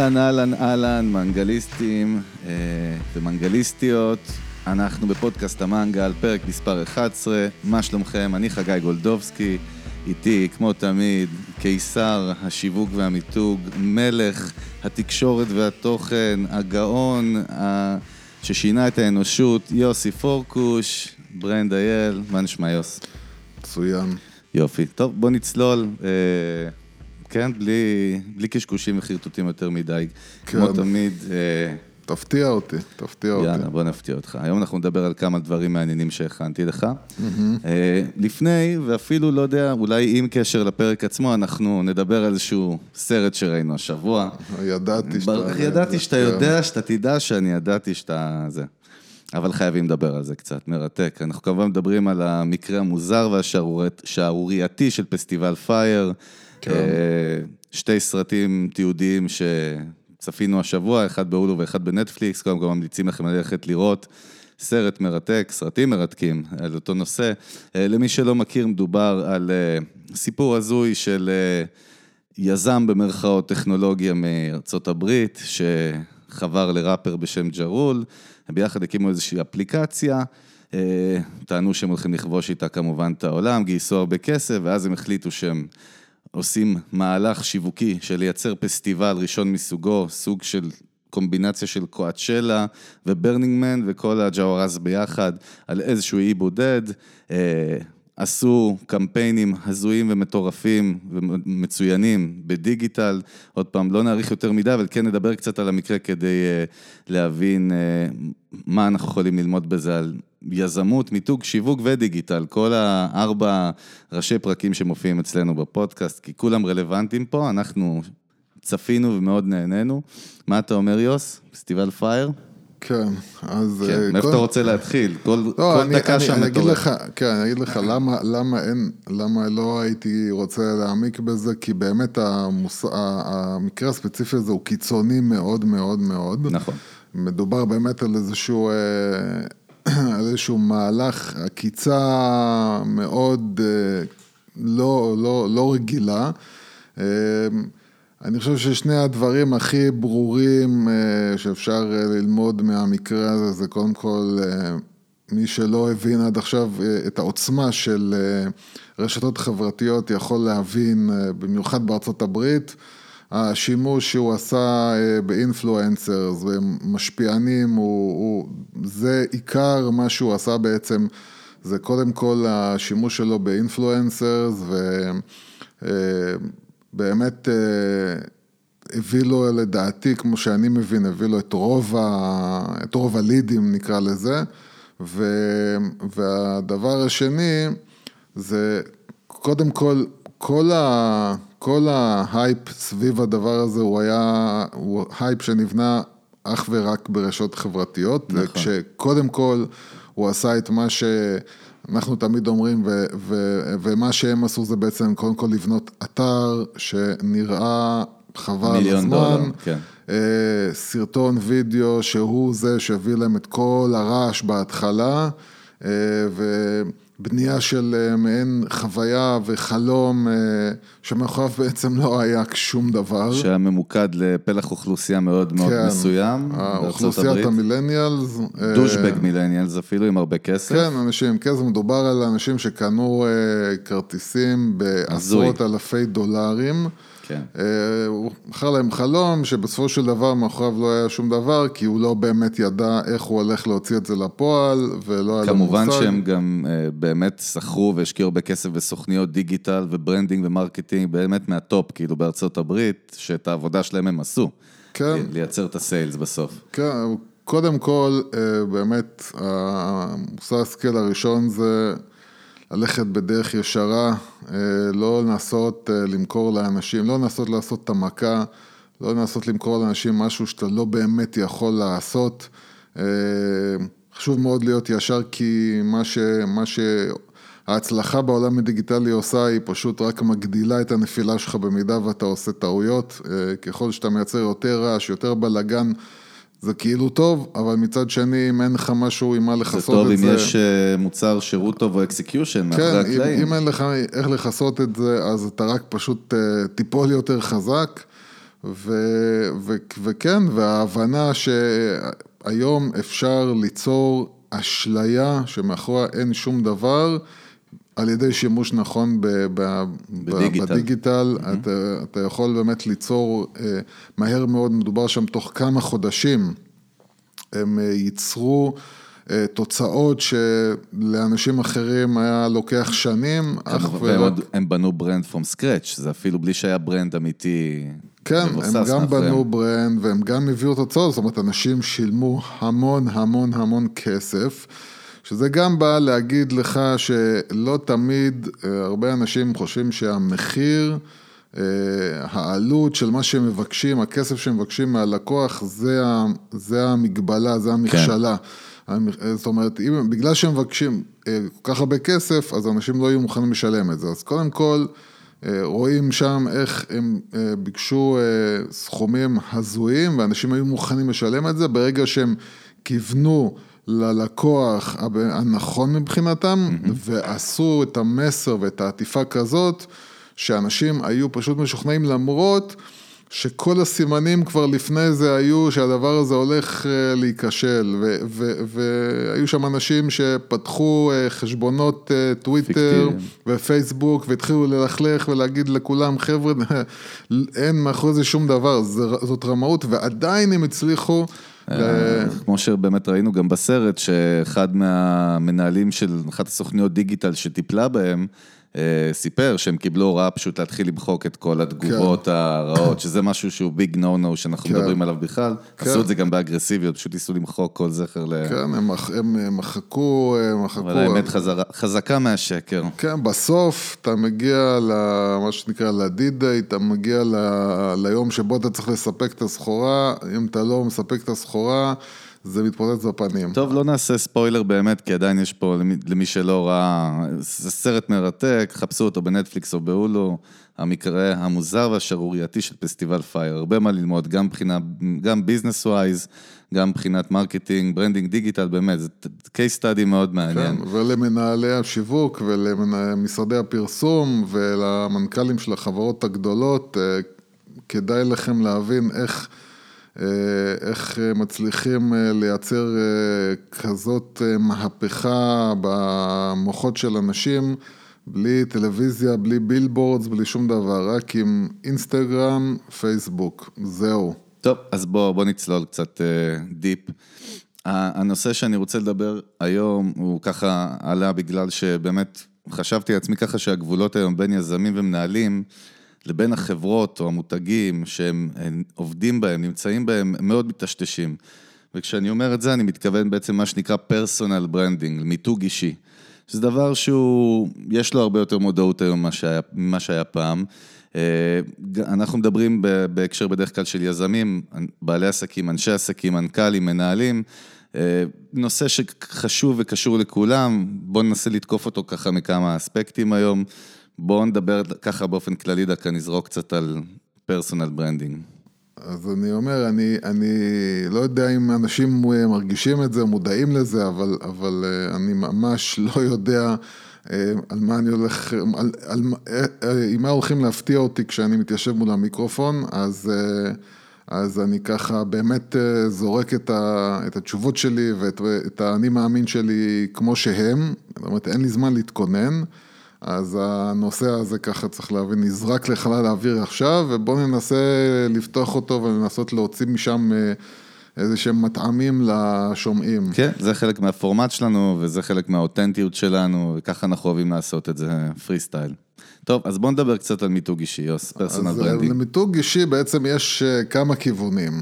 אהלן, אהלן, אהלן, מנגליסטים אה, ומנגליסטיות. אנחנו בפודקאסט המנגל, פרק מספר 11. מה שלומכם? אני חגי גולדובסקי, איתי, כמו תמיד, קיסר השיווק והמיתוג, מלך התקשורת והתוכן, הגאון ה... ששינה את האנושות, יוסי פורקוש, ברנד אייל, מה נשמע יוס? מצוין. יופי. טוב, בוא נצלול. אה, כן, בלי, בלי קשקושים וחרטוטים יותר מדי. כן. כמו תמיד. אה, תפתיע אותי, תפתיע יאללה, אותי. יאללה, בוא נפתיע אותך. היום אנחנו נדבר על כמה דברים מעניינים שהכנתי לך. Mm-hmm. לפני, ואפילו, לא יודע, אולי עם קשר לפרק עצמו, אנחנו נדבר על איזשהו סרט שראינו השבוע. ידעתי שאתה... ידעתי שאתה יודע, שאתה תדע שאני ידעתי שאתה... זה. אבל חייבים לדבר על זה קצת, מרתק. אנחנו כמובן מדברים על המקרה המוזר והשערורייתי של פסטיבל פייר. כן. שתי סרטים תיעודיים שצפינו השבוע, אחד בהולו ואחד בנטפליקס, קודם כל ממליצים לכם ללכת לראות. סרט מרתק, סרטים מרתקים על אותו נושא. למי שלא מכיר, מדובר על סיפור הזוי של יזם במרכאות טכנולוגיה מארצות הברית, שחבר לראפר בשם ג'רול, ביחד הקימו איזושהי אפליקציה. טענו שהם הולכים לכבוש איתה כמובן את העולם, גייסו הרבה כסף, ואז הם החליטו שהם עושים מהלך שיווקי של לייצר פסטיבל ראשון מסוגו, סוג של קומבינציה של קואצ'לה וברנינג מן וכל הג'אוורז ביחד על איזשהו אי בודד. עשו קמפיינים הזויים ומטורפים ומצוינים בדיגיטל. עוד פעם, לא נאריך יותר מדי, אבל כן נדבר קצת על המקרה כדי להבין מה אנחנו יכולים ללמוד בזה על יזמות, מיתוג, שיווק ודיגיטל, כל הארבע ראשי פרקים שמופיעים אצלנו בפודקאסט, כי כולם רלוונטיים פה, אנחנו צפינו ומאוד נהנינו. מה אתה אומר, יוס? פסטיבל פייר? כן, אז... כן, מאיפה אתה רוצה להתחיל? כל, לא, כל אני, דקה שם מטורף. כן, אני אגיד לך למה, למה אין, למה לא הייתי רוצה להעמיק בזה, כי באמת המוס, המקרה הספציפי הזה הוא קיצוני מאוד מאוד מאוד. נכון. מדובר באמת על איזשהו... על איזשהו מהלך עקיצה מאוד לא, לא, לא רגילה. אני חושב ששני הדברים הכי ברורים שאפשר ללמוד מהמקרה הזה, זה קודם כל, מי שלא הבין עד עכשיו את העוצמה של רשתות חברתיות יכול להבין, במיוחד בארצות הברית. השימוש שהוא עשה באינפלואנסרס ומשפיענים, הוא, הוא, זה עיקר מה שהוא עשה בעצם, זה קודם כל השימוש שלו באינפלואנסרס ובאמת הביא לו לדעתי, כמו שאני מבין, הביא לו את רוב, ה, את רוב הלידים נקרא לזה, ו, והדבר השני זה קודם כל, כל ה... כל ההייפ סביב הדבר הזה הוא היה, הוא הייפ שנבנה אך ורק ברשתות חברתיות, נכון. כשקודם כל הוא עשה את מה שאנחנו תמיד אומרים, ו, ו, ומה שהם עשו זה בעצם קודם כל לבנות אתר שנראה חבל הזמן. מיליון דולר, כן. סרטון וידאו שהוא זה שהביא להם את כל הרעש בהתחלה, ו... בנייה של מעין חוויה וחלום שמאחוריו בעצם לא היה שום דבר. שהיה ממוקד לפלח אוכלוסייה מאוד מאוד כן, מסוים אוכלוסיית המילניאלס. דושבג מילניאלס אפילו עם הרבה כסף. כן, אנשים עם כסף, מדובר על אנשים שקנו כרטיסים בעשרות אלפי דולרים. כן. הוא מכר להם חלום שבסופו של דבר מאחוריו לא היה שום דבר, כי הוא לא באמת ידע איך הוא הולך להוציא את זה לפועל, ולא היה לו מושג. כמובן שהם גם באמת שכרו והשקיעו הרבה כסף בסוכניות דיגיטל ו branding ו marketing, באמת מהטופ, כאילו בארצות הברית, שאת העבודה שלהם הם עשו. כן. לייצר את ה sales בסוף. כן, קודם כל, באמת, המוסר השכל הראשון זה... ללכת בדרך ישרה, לא לנסות למכור לאנשים, לא לנסות לעשות את המכה, לא לנסות למכור לאנשים משהו שאתה לא באמת יכול לעשות. חשוב מאוד להיות ישר כי מה, ש, מה שההצלחה בעולם הדיגיטלי עושה היא פשוט רק מגדילה את הנפילה שלך במידה ואתה עושה טעויות. ככל שאתה מייצר יותר רעש, יותר בלאגן, זה כאילו טוב, אבל מצד שני, אם אין לך משהו עם מה לכסות את זה... זה טוב אם יש מוצר שירות טוב או execution. כן, אם אין לך איך לכסות את זה, אז אתה רק פשוט תיפול יותר חזק, ו, ו, וכן, וההבנה שהיום אפשר ליצור אשליה שמאחוריה אין שום דבר, על ידי שימוש נכון ב, ב, בדיגיטל. בדיגיטל, mm-hmm. אתה, אתה יכול באמת ליצור אה, מהר מאוד, מדובר שם תוך כמה חודשים, הם אה, ייצרו אה, תוצאות שלאנשים אחרים היה לוקח שנים, אך והם, ורק... עוד- הם בנו brand from scratch, זה אפילו בלי שהיה brand אמיתי. כן, הם גם מאחוריהם. בנו ברנד והם גם הביאו תוצאות, זאת אומרת, אנשים שילמו המון המון המון כסף, שזה גם בא להגיד לך שלא תמיד, אה, הרבה אנשים חושבים שהמחיר, אה, העלות של מה שהם מבקשים, הכסף שהם מבקשים מהלקוח, זה, זה המגבלה, זה המכשלה. המ- אה, זאת אומרת, אם, בגלל שהם מבקשים כל כך הרבה כסף, אז אנשים לא יהיו מוכנים לשלם את זה. אז קודם כל, רואים שם איך הם אה, ביקשו אה, סכומים הזויים, ואנשים היו מוכנים לשלם את זה. ברגע שהם כיוונו ללקוח הנכון מבחינתם, ועשו את המסר ואת העטיפה כזאת, שאנשים היו פשוט משוכנעים למרות שכל הסימנים כבר לפני זה היו שהדבר הזה הולך אה, להיכשל, והיו שם אנשים שפתחו אה, חשבונות אה, טוויטר. ופייסבוק והתחילו ללכלך ולהגיד לכולם, חבר'ה, אין מאחורי זה שום דבר, זאת רמאות, ועדיין הם הצליחו... כמו שבאמת ראינו גם בסרט, שאחד מהמנהלים של אחת הסוכניות דיגיטל שטיפלה בהם, סיפר שהם קיבלו הוראה פשוט להתחיל למחוק את כל התגובות הרעות, שזה משהו שהוא ביג נו נו שאנחנו כן. מדברים עליו בכלל. כן. עשו את זה גם באגרסיביות, פשוט ניסו למחוק כל זכר ל... כן, הם מח- הם מחקו, הם מחקו. אבל האמת חזרה- חזקה מהשקר. כן, בסוף אתה מגיע למה שנקרא לדי-דיי, אתה מגיע ל... ליום שבו אתה צריך לספק את הסחורה, אם אתה לא מספק את הסחורה, זה מתפוצץ בפנים. טוב, לא נעשה ספוילר באמת, כי עדיין יש פה, למי, למי שלא ראה, זה סרט מרתק, חפשו אותו בנטפליקס או בהולו, המקרה המוזר והשערורייתי של פסטיבל פייר. הרבה מה ללמוד, גם מבחינה, גם business wise, גם מבחינת marketing, branding digital, באמת, זה case study מאוד מעניין. כן, ולמנהלי השיווק ולמשרדי הפרסום ולמנכ"לים של החברות הגדולות, אה, כדאי לכם להבין איך, איך אה, מצליחים אה, לייצר אה, כזאת אה, מהפכה במוחות של אנשים, בלי טלוויזיה, בלי billboards, בלי שום דבר, רק עם אינסטגרם, פייסבוק, זהו. טוב, אז בוא, בוא נצלול קצת אה, deep. הנושא שאני רוצה לדבר היום הוא ככה עלה בגלל שבאמת חשבתי לעצמי ככה שהגבולות היום בין יזמים ומנהלים לבין החברות או המותגים שהם אה, עובדים בהם, נמצאים בהם, הם מאוד מטשטשים. וכשאני אומר את זה, אני מתכוון בעצם מה שנקרא personal branding, מיתוג אישי. שזה דבר שהוא, יש לו הרבה יותר מודעות היום ממה שהיה, שהיה פעם. אה, אנחנו מדברים בהקשר בדרך כלל של יזמים, בעלי עסקים, אנשי עסקים, מנכ"לים, מנהלים. אה, נושא שחשוב וקשור לכולם, בואו ננסה לתקוף אותו ככה מכמה אספקטים היום. בואו נדבר ככה באופן כללי, דקה נזרוק קצת על personal branding. אז אני אומר, אני, אני לא יודע אם אנשים מרגישים את זה, מודעים לזה, אבל, אבל אה, אני ממש לא יודע אה, על מה אני הולך, על, על, אה, אה, עם מה הולכים להפתיע אותי כשאני מתיישב מול המיקרופון, אז, אה, אז אני ככה באמת אה, זורק את, ה, את התשובות שלי ואת את האני מאמין שלי כמו שהם, זאת אומרת, אין לי זמן להתכונן. אז הנושא הזה ככה צריך להבין, נזרק לחלל האוויר עכשיו, ובואו ננסה לפתוח אותו ולנסות להוציא משם אה, איזה שהם מטעמים לשומעים. כן, זה חלק מהפורמט שלנו, וזה חלק מהאותנטיות שלנו, וככה אנחנו אוהבים לעשות את זה, פרי סטייל. טוב, אז בואו נדבר קצת על מיתוג אישי, יוס, personal אז אה, branding. למיתוג אישי בעצם יש אה, כמה כיוונים.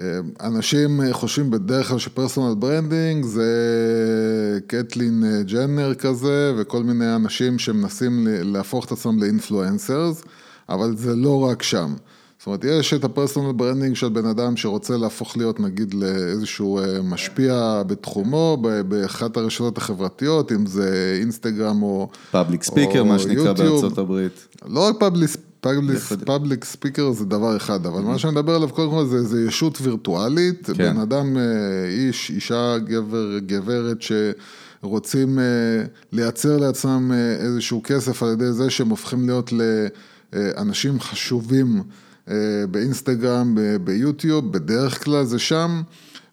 אה, אנשים אה, חושבים בדרך כלל ש personal branding זה קיילי אה, ג'נר כזה וכל מיני אנשים שמנסים להפוך את עצמם ל influencers, אבל זה לא רק שם. זאת אומרת, יש את ה personal branding של בן אדם שרוצה להפוך להיות נגיד לאיזשהו משפיע בתחומו, באחת הרשתות החברתיות, אם זה אינסטגרם או... public speaker, מה שנקרא. בארצות הברית. לא רק public, public, speaker זה דבר אחד, אבל מה שאני מדבר עליו קודם כל זה, זה ישות וירטואלית, כן. בן אדם, אה, איש, אישה, גבר, גברת, שרוצים אה, לייצר לעצמם אה, איזשהו כסף על ידי זה שהם הופכים להיות אנשים חשובים באינסטגרם, ביוטיוב, בדרך כלל זה שם.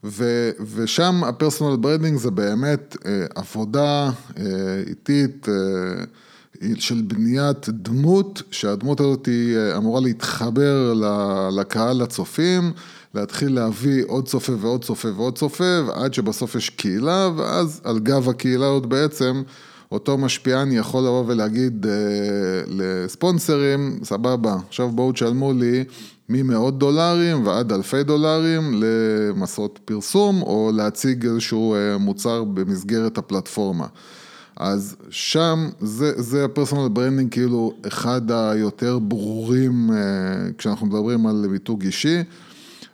ו, ושם ה personal branding זה באמת אה, עבודה אה, איטית אה, של בניית דמות, שהדמות הזאת היא אה, אמורה להתחבר לקהל הצופים, להתחיל להביא עוד צופה ועוד צופה ועוד צופה, ועד שבסוף יש קהילה, ואז על גב הקהילה עוד בעצם, אותו משפיען יכול לבוא ולהגיד אה, לספונסרים, סבבה, עכשיו בואו תשלמו לי ממאות דולרים ועד אלפי דולרים למסעות פרסום, או להציג איזשהו אה, מוצר במסגרת הפלטפורמה. אז שם, זה, זה ה personal branding כאילו אחד היותר ברורים אה, כשאנחנו מדברים על מיתוג אישי.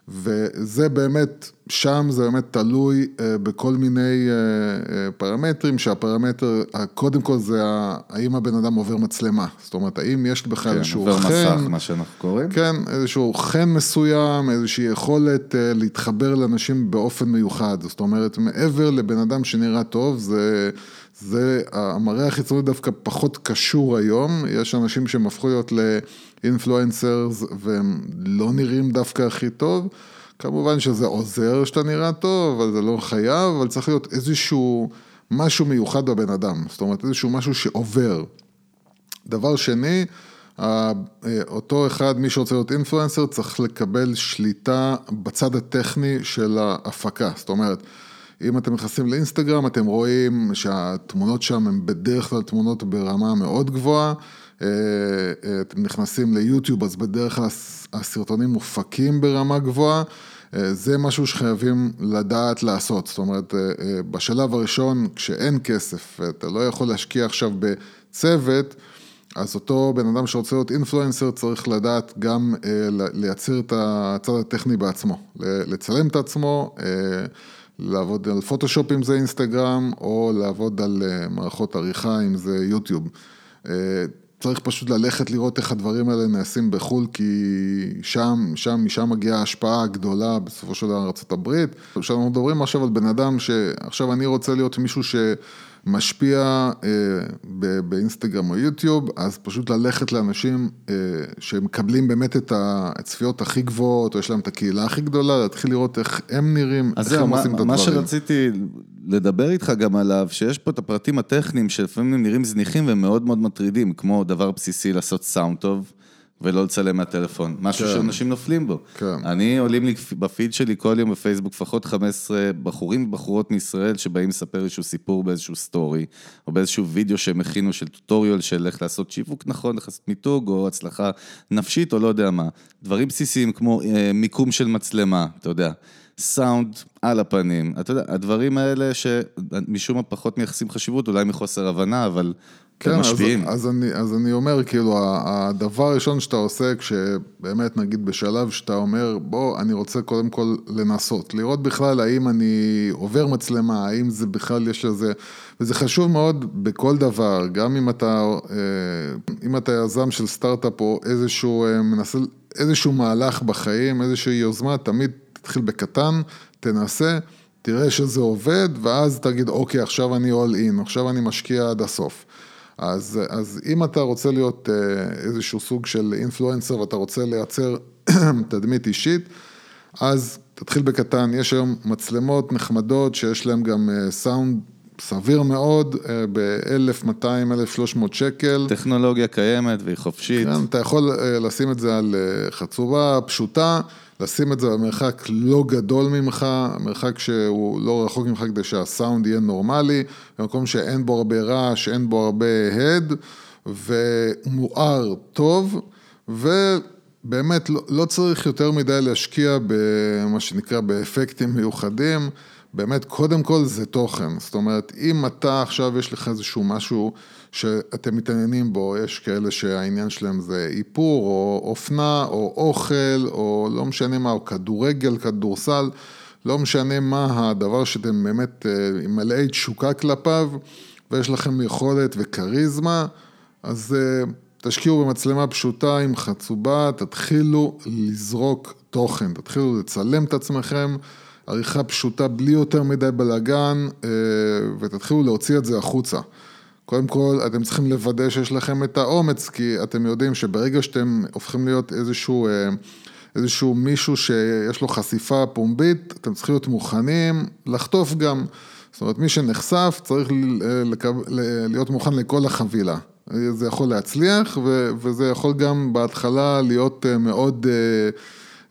וזה באמת, שם זה באמת תלוי אה, בכל מיני אה, פרמטרים, שהפרמטר, קודם כל זה האם הבן אדם עובר מצלמה, זאת אומרת, האם יש בכלל כן, איזשהו חן, עובר מסך, מה שאנחנו קוראים. כן, איזשהו חן מסוים, איזושהי יכולת להתחבר לאנשים באופן מיוחד, זאת אומרת, מעבר לבן אדם שנראה טוב, זה... זה, המראה החיצוני דווקא פחות קשור היום, יש אנשים שהם הפכו להיות לאינפלואנסרס והם לא נראים דווקא הכי טוב, כמובן שזה עוזר שאתה נראה טוב, אבל זה לא חייב, אבל צריך להיות איזשהו משהו מיוחד בבן אדם, זאת אומרת איזשהו משהו שעובר. דבר שני, אותו אחד, מי שרוצה להיות אינפלואנסר, צריך לקבל שליטה בצד הטכני של ההפקה, זאת אומרת, אם אתם נכנסים לאינסטגרם, אתם רואים שהתמונות שם הן בדרך כלל תמונות ברמה מאוד גבוהה. אה, אה, אתם נכנסים ליוטיוב, אז בדרך כלל הסרטונים מופקים ברמה גבוהה. אה, זה משהו שחייבים לדעת לעשות, זאת אומרת, בשלב הראשון, כשאין כסף, אתה לא יכול להשקיע עכשיו בצוות, אז אותו בן אדם שרוצה להיות אינפלואנסר צריך לדעת גם לייצר את הצד הטכני בעצמו, לצלם את עצמו. לעבוד על פוטושופ אם זה אינסטגרם, או לעבוד על אה, מערכות עריכה אם זה יוטיוב. אה, צריך פשוט ללכת לראות איך הדברים האלה נעשים בחו"ל, כי שם, שם, משם מגיעה ההשפעה הגדולה בסופו של דבר ארה"ב. עכשיו אנחנו מדברים עכשיו על בן אדם שעכשיו אני רוצה להיות מישהו ש... משפיע אה, באינסטגרם או יוטיוב, אז פשוט ללכת לאנשים אה, שמקבלים באמת את הצפיות הכי גבוהות, או יש להם את הקהילה הכי גדולה, להתחיל לראות איך הם נראים, איך הם עושים את הדברים. מה שרציתי לדבר איתך גם עליו, שיש פה את הפרטים הטכניים שלפעמים נראים זניחים והם מאוד מאוד מטרידים, כמו דבר בסיסי לעשות סאונד טוב. ולא לצלם מהטלפון, משהו כן. שאנשים נופלים בו. כן. אני עולים לי בפיד שלי כל יום בפייסבוק לפחות 15 בחורים ובחורות מישראל שבאים לספר איזשהו סיפור באיזשהו story, או באיזשהו וידאו שהם הכינו של טוטוריול של איך לעשות שיווק נכון, איך לעשות מיתוג, או הצלחה נפשית, או לא יודע מה. דברים בסיסיים כמו אה, מיקום של מצלמה, אתה יודע. סאונד על הפנים, אתה יודע, הדברים האלה שמשום מה פחות מייחסים חשיבות, אולי מחוסר הבנה, אבל כן, אז, אז, אני, אז אני אומר, כאילו, הדבר הראשון שאתה עושה, כשבאמת נגיד בשלב שאתה אומר, בוא, אני רוצה קודם כל לנסות, לראות בכלל האם אני עובר מצלמה, האם זה בכלל יש לזה, וזה חשוב מאוד בכל דבר, גם אם אתה, אה, אם אתה יזם של סטארט-אפ או איזשהו, אה, מנסה, איזשהו מהלך בחיים, איזושהי יוזמה, תמיד תתחיל בקטן, תנסה. תראה שזה עובד, ואז תגיד, אוקיי, עכשיו אני all in, עכשיו אני משקיע עד הסוף. אז, אז אם אתה רוצה להיות אה, איזשהו סוג של אינפלואנסר ואתה רוצה לייצר תדמית אישית, אז תתחיל בקטן, יש היום מצלמות נחמדות שיש להן גם סאונד אה, סביר מאוד, אה, ב-1200-1300 שקל. טכנולוגיה קיימת והיא חופשית. כן, אתה יכול לשים את זה על חצובה פשוטה. לשים את זה במרחק לא גדול ממך, מרחק שהוא לא רחוק ממך כדי שהסאונד יהיה נורמלי, במקום שאין בו הרבה רעש, אין בו הרבה הד, ומואר טוב, ובאמת לא, לא צריך יותר מדי להשקיע במה שנקרא באפקטים מיוחדים. באמת, קודם כל זה תוכן, זאת אומרת, אם אתה עכשיו יש לך איזשהו משהו שאתם מתעניינים בו, יש כאלה שהעניין שלהם זה איפור, או אופנה, או אוכל, או לא משנה מה, או כדורגל, כדורסל, לא משנה מה הדבר שאתם באמת אה, מלאי תשוקה כלפיו, ויש לכם יכולת וכריזמה, אז אה, תשקיעו במצלמה פשוטה עם חצובה, תתחילו לזרוק תוכן, תתחילו לצלם את עצמכם. עריכה פשוטה בלי יותר מדי בלאגן, אה, ותתחילו להוציא את זה החוצה. קודם כל, אתם צריכים לוודא שיש לכם את האומץ, כי אתם יודעים שברגע שאתם הופכים להיות איזשהו, אה, איזשהו מישהו שיש לו חשיפה פומבית, אתם צריכים להיות מוכנים לחטוף גם. זאת אומרת, מי שנחשף צריך להיות מוכן לכל החבילה. זה יכול להצליח, וזה יכול גם בהתחלה להיות אה, מאוד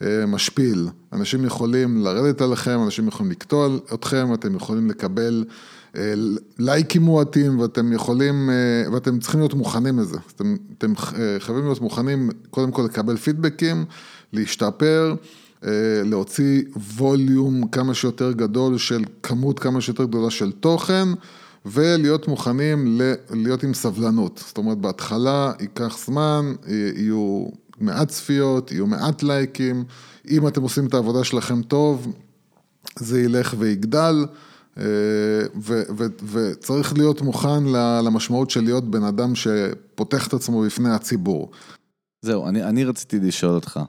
אה, משפיל. אנשים יכולים לרדת עליכם, אנשים יכולים לקטוע אתכם, אתם יכולים לקבל לייקים מועטים, ואתם יכולים, ואתם צריכים להיות מוכנים לזה. אתם, אתם חייבים להיות מוכנים קודם כל לקבל פידבקים, להשתפר. להוציא ווליום כמה שיותר גדול של כמות כמה שיותר גדולה של תוכן ולהיות מוכנים להיות עם סבלנות. זאת אומרת, בהתחלה ייקח זמן, יהיו מעט צפיות, יהיו מעט לייקים, אם אתם עושים את העבודה שלכם טוב, זה ילך ויגדל. וצריך להיות מוכן למשמעות של להיות בן אדם שפותח את עצמו בפני הציבור. זהו, אני, אני רציתי לשאול אותך.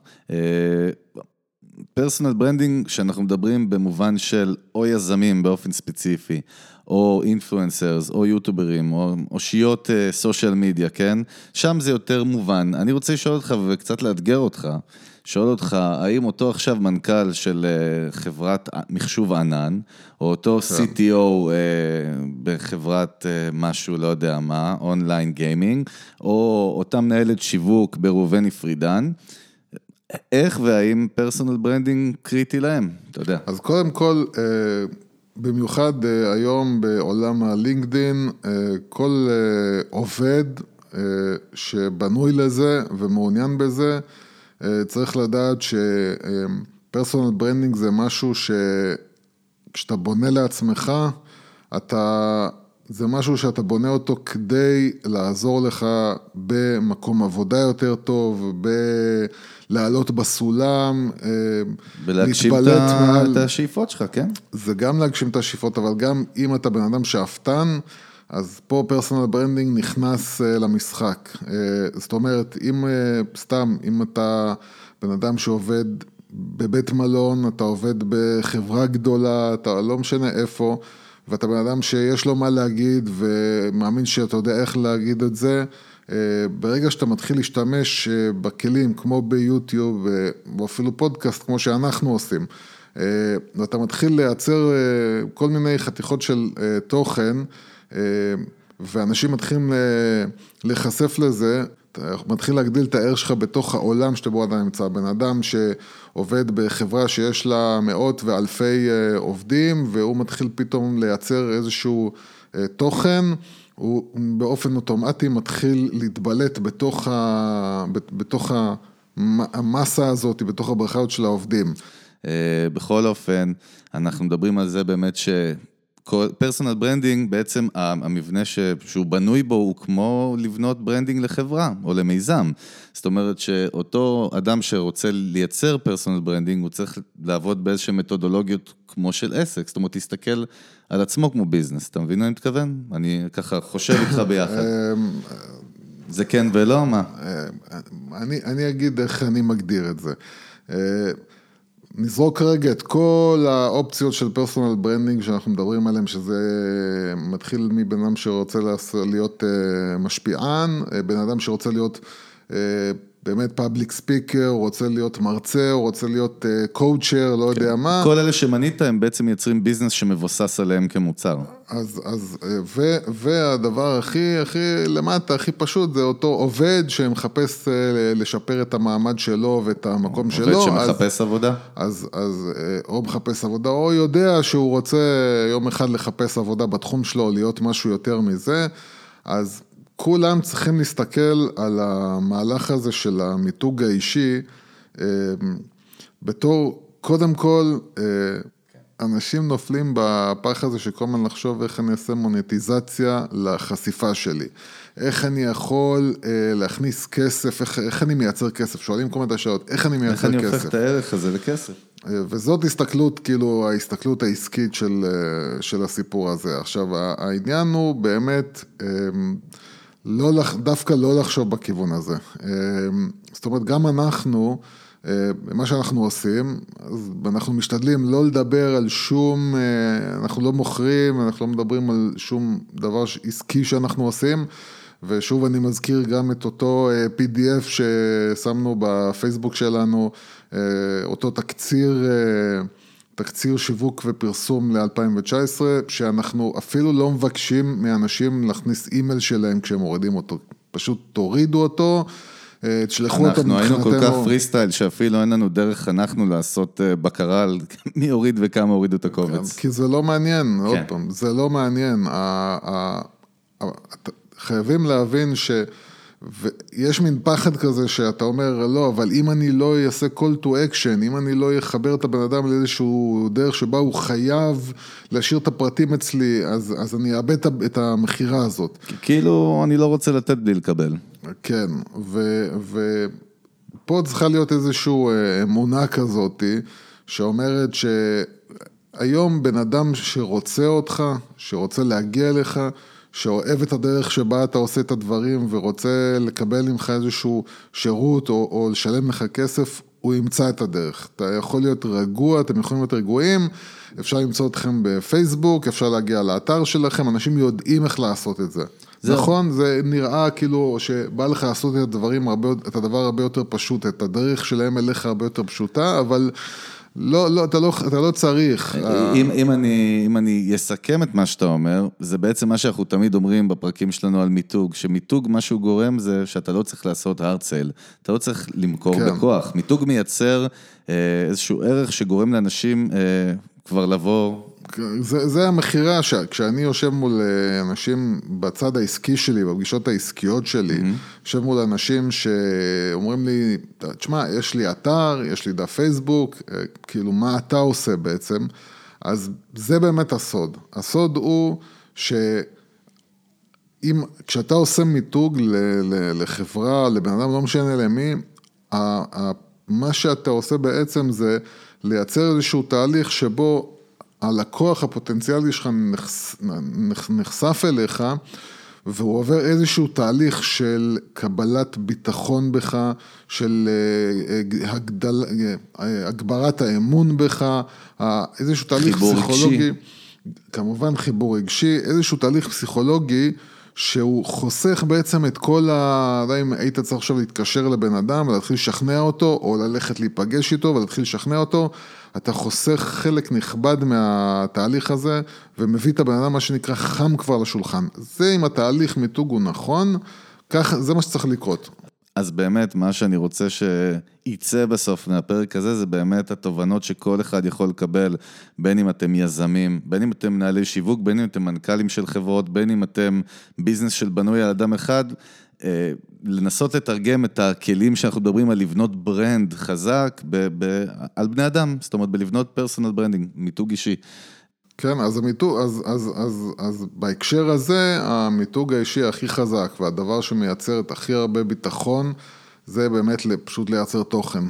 personal branding, שאנחנו מדברים במובן של או יזמים באופן ספציפי, או influencers, או יוטוברים, או אושיות social media, כן? שם זה יותר מובן. אני רוצה לשאול אותך וקצת לאתגר אותך, שואל אותך, האם אותו עכשיו מנכ"ל של אה, חברת מחשוב ענן, או אותו כן. CTO אה, בחברת אה, משהו, לא יודע מה, online gaming, או אותה מנהלת שיווק בראובני פרידן, איך והאם פרסונל ברנדינג קריטי להם, אתה יודע. אז קודם כל, במיוחד היום בעולם הלינקדין, כל עובד שבנוי לזה ומעוניין בזה, צריך לדעת ש personal branding זה משהו שכשאתה בונה לעצמך, אתה, זה משהו שאתה בונה אותו כדי לעזור לך במקום עבודה יותר טוב, בלעלות בסולם, ולהגשים את השאיפות שלך, כן? זה גם להגשים את השאיפות, אבל גם אם אתה בן אדם שאפתן, אז פה personal branding נכנס אה, למשחק. אה, זאת אומרת, אם אה, סתם, אם אתה בן אדם שעובד בבית מלון, אתה עובד בחברה גדולה, אתה לא משנה איפה, ואתה בן אדם שיש לו מה להגיד ומאמין שאתה יודע איך להגיד את זה, ברגע שאתה מתחיל להשתמש בכלים כמו ביוטיוב או אפילו פודקאסט כמו שאנחנו עושים, ואתה מתחיל לייצר כל מיני חתיכות של תוכן, ואנשים מתחילים אה, להיחשף לזה, אתה מתחיל להגדיל את הערך שלך בתוך העולם שבו אתה נמצא. בן אדם שעובד בחברה שיש לה מאות ואלפי אה, עובדים, והוא מתחיל פתאום לייצר איזשהו תוכן, הוא באופן אוטומטי מתחיל להתבלט בתוך, ה... בתוך המסה הזאת, בתוך הבריכה של העובדים. בכל אופן, אנחנו מדברים על זה באמת ש... personal branding, בעצם המבנה ש, שהוא בנוי בו הוא כמו לבנות branding לחברה או למיזם. זאת אומרת שאותו אדם שרוצה לייצר personal branding, הוא צריך לעבוד באיזשהן מתודולוגיות כמו של עסק, זאת אומרת, להסתכל על עצמו כמו business, אתה מבין מה אני מתכוון? אני ככה חושב איתך ביחד. אמ, זה כן ולא, מה? אמ, אני, אני אגיד איך אני מגדיר את זה. נזרוק כרגע את כל האופציות של personal branding שאנחנו מדברים עליהן, שזה מתחיל מבן אדם שרוצה להיות אה, משפיען, אה, בן אדם שרוצה להיות אה, באמת public speaker, הוא רוצה להיות מרצה, הוא רוצה להיות קואוצ'ר, לא כן. יודע מה. כל אלה שמנית הם בעצם מייצרים ביזנס שמבוסס עליהם כמוצר. אז, אז, ו, והדבר הכי, הכי למטה, הכי פשוט, זה אותו עובד שמחפש לשפר את המעמד שלו ואת המקום עובד שלו. עובד שמחפש אז, עבודה? אז, אז או מחפש עבודה, או יודע שהוא רוצה יום אחד לחפש עבודה בתחום שלו, להיות משהו יותר מזה, אז כולם צריכים להסתכל על המהלך הזה של המיתוג האישי אה, בתור, קודם כל, אה, אנשים נופלים בפח הזה של כל הזמן לחשוב איך אני אעשה מוניטיזציה לחשיפה שלי. איך אני יכול אה, להכניס כסף, איך, איך אני מייצר כסף, שואלים כל מיני שאלות, איך אני מייצר כסף. איך אני הופך את הערך הזה לכסף. וזאת הסתכלות, כאילו, ההסתכלות העסקית של, של הסיפור הזה. עכשיו, העניין הוא באמת... לא, דווקא לא לחשוב בכיוון הזה. אמ, זאת אומרת, גם אנחנו, מה שאנחנו עושים, אז אנחנו משתדלים לא לדבר על שום, אנחנו לא מוכרים, אנחנו לא מדברים על שום דבר עסקי שאנחנו עושים. ושוב אני מזכיר גם את אותו אה, PDF ששמנו בפייסבוק שלנו, אה, אותו תקציר, אה, תקציר שיווק ופרסום ל-2019, שאנחנו אפילו לא מבקשים מאנשים להכניס אימייל שלהם כשהם מורידים אותו, פשוט תורידו אותו. תשלחו אותו מבחינתנו. אנחנו היינו כל כך פרי סטייל שאפילו אין לנו דרך אנחנו לעשות בקרה על מי הוריד וכמה הורידו את הקובץ. כי זה לא מעניין, כן. עוד פעם, זה לא מעניין. חייבים להבין ש... ויש מין פחד כזה שאתה אומר, לא, אבל אם אני לא אעשה call to action, אם אני לא אחבר את הבן אדם לאיזשהו דרך שבה הוא חייב להשאיר את הפרטים אצלי, אז, אז אני אאבד את המכירה הזאת. כאילו, אני לא רוצה לתת בלי לקבל. כן, ופה צריכה להיות איזושהי אה, אמונה כזאתי, שאומרת שהיום בן אדם שרוצה אותך, שרוצה להגיע אליך, שאוהב את הדרך שבה אתה עושה את הדברים ורוצה לקבל ממך איזשהו שירות או, או לשלם לך כסף, הוא ימצא את הדרך. אתה יכול להיות רגוע, אתם יכולים להיות רגועים, אפשר למצוא אתכם בפייסבוק, אפשר להגיע לאתר שלכם, אנשים יודעים איך לעשות את זה. זה נכון, זה נראה כאילו שבא לך לעשות את הדברים הרבה, את הדבר הרבה יותר פשוט, את הדרך שלהם אליך הרבה יותר פשוטה, אבל... לא, לא, אתה לא, אתה לא צריך. אם, אם, אני, אם אני אסכם את מה שאתה אומר, זה בעצם מה שאנחנו תמיד אומרים בפרקים שלנו על מיתוג, שמיתוג, מה שהוא גורם זה שאתה לא צריך לעשות hard sale, אתה לא צריך למכור כן. בכוח. מיתוג מייצר אה, איזשהו ערך שגורם לאנשים אה, כבר לבוא זה, זה המכירה, כשאני יושב מול אה, אנשים בצד העסקי שלי, בפגישות העסקיות שלי, mm-hmm. יושב מול אנשים שאומרים לי, תשמע, יש לי אתר, יש לי דף פייסבוק, אה, כאילו, מה אתה עושה בעצם? אז זה באמת הסוד. הסוד הוא ש... אם, כשאתה עושה מיתוג ל, ל, לחברה, לבן אדם, לא משנה למי, ה, ה, מה שאתה עושה בעצם זה לייצר איזשהו תהליך שבו הלקוח הפוטנציאלי שלך נחש, נחשף אליך והוא עובר איזשהו תהליך של קבלת ביטחון בך, של אה, הגדל, אה, הגברת האמון בך, איזשהו תהליך פסיכולוגי, רגשי. כמובן חיבור רגשי, איזשהו תהליך פסיכולוגי שהוא חוסך בעצם את כל ה... לא יודע אם היית צריך עכשיו להתקשר לבן אדם ולהתחיל לשכנע אותו, או ללכת להיפגש איתו ולהתחיל לשכנע אותו, אתה חוסך חלק נכבד מהתהליך הזה, ומביא את הבן אדם, מה שנקרא, חם כבר לשולחן. זה אם התהליך מיתוג הוא נכון, כך, זה מה שצריך לקרות. אז באמת, מה שאני רוצה שייצא בסוף מהפרק הזה, זה באמת התובנות שכל אחד יכול לקבל, בין אם אתם יזמים, בין אם אתם מנהלי שיווק, בין אם אתם מנכ"לים של חברות, בין אם אתם business של בנוי על אדם אחד, לנסות לתרגם את הכלים שאנחנו מדברים על לבנות brand חזק על בני אדם, זאת אומרת בלבנות personal branding, מיתוג אישי. כן, אז, המיתוג, אז, אז, אז, אז בהקשר הזה, המיתוג האישי הכי חזק והדבר שמייצר את הכי הרבה ביטחון, זה באמת פשוט לייצר תוכן.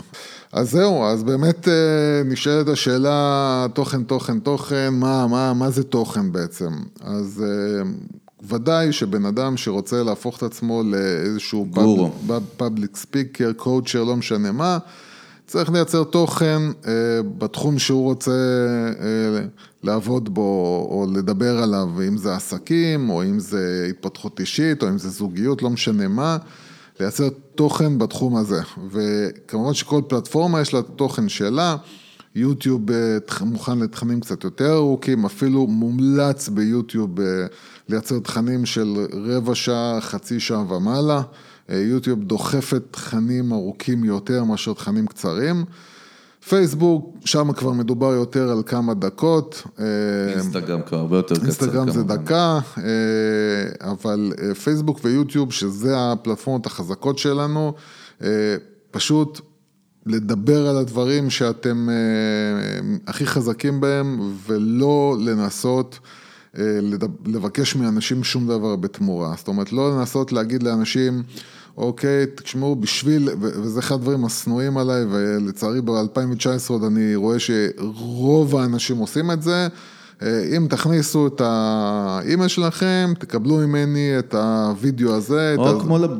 אז זהו, אז באמת אה, נשאלת השאלה, תוכן, תוכן, תוכן, מה, מה, מה זה תוכן בעצם? אז אה, ודאי שבן אדם שרוצה להפוך את עצמו לאיזשהו public speaker, coacher, לא משנה מה, צריך לייצר תוכן אה, בתחום שהוא רוצה אה, לעבוד בו או לדבר עליו, אם זה עסקים, או אם זה התפתחות אישית, או אם זה זוגיות, לא משנה מה, לייצר תוכן בתחום הזה. וכמובן שכל פלטפורמה יש לה תוכן שלה. יוטיוב אה, מוכן לתכנים קצת יותר ארוכים, אפילו מומלץ ביוטיוב אה, לייצר תכנים של רבע שעה, חצי שעה ומעלה. אה, יוטיוב דוחפת תכנים ארוכים יותר מאשר תכנים קצרים. פייסבוק, שם כבר מדובר יותר על כמה דקות. אינסטגרם כבר הרבה יותר קצר. אינסטגרם זה דקה, אבל פייסבוק ויוטיוב, שזה הפלטפורמות החזקות שלנו, פשוט לדבר על הדברים שאתם הכי חזקים בהם, ולא לנסות לבקש מאנשים שום דבר בתמורה. זאת אומרת, לא לנסות להגיד לאנשים, אוקיי, תשמעו, בשביל, וזה אחד הדברים השנואים עליי, ולצערי ב-2019 עוד אני רואה שרוב האנשים עושים את זה, אה, אם תכניסו את האימייל שלכם, תקבלו ממני את הוידאו הזה. או כמו, לב...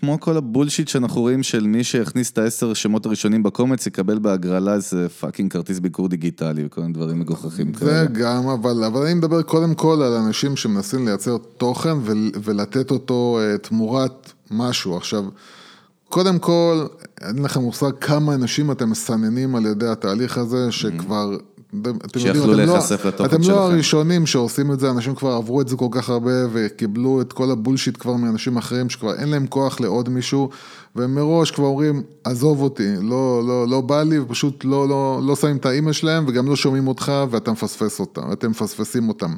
כמו כל ה bullshit שאנחנו רואים של מי שיכניס את העשר שמות הראשונים ב comments, יקבל בהגרלה איזה fucking כרטיס ביקור דיגיטלי וכל מיני דברים מגוחכים כאלה. זה גם, אבל, אבל אני מדבר קודם כל על אנשים שמנסים לייצר תוכן ולתת אותו אה, תמורת משהו. עכשיו, קודם כל, אין לכם מושג כמה אנשים אתם מסננים על ידי התהליך הזה, שכבר... אתם לא- להיחשף לתוכן שלכם. אתם לא הראשונים שעושים את זה, אנשים כבר עברו את זה כל כך הרבה וקיבלו את כל ה bullshit כבר מאנשים אחרים שכבר אין להם כוח לעוד מישהו ומראש כבר אומרים, עזוב אותי, לא, לא, לא בא לי ופשוט לא, לא, לא שמים את האימא שלהם וגם לא שומעים אותך ואתם מפספס אותם, אתם מפספסים אותם.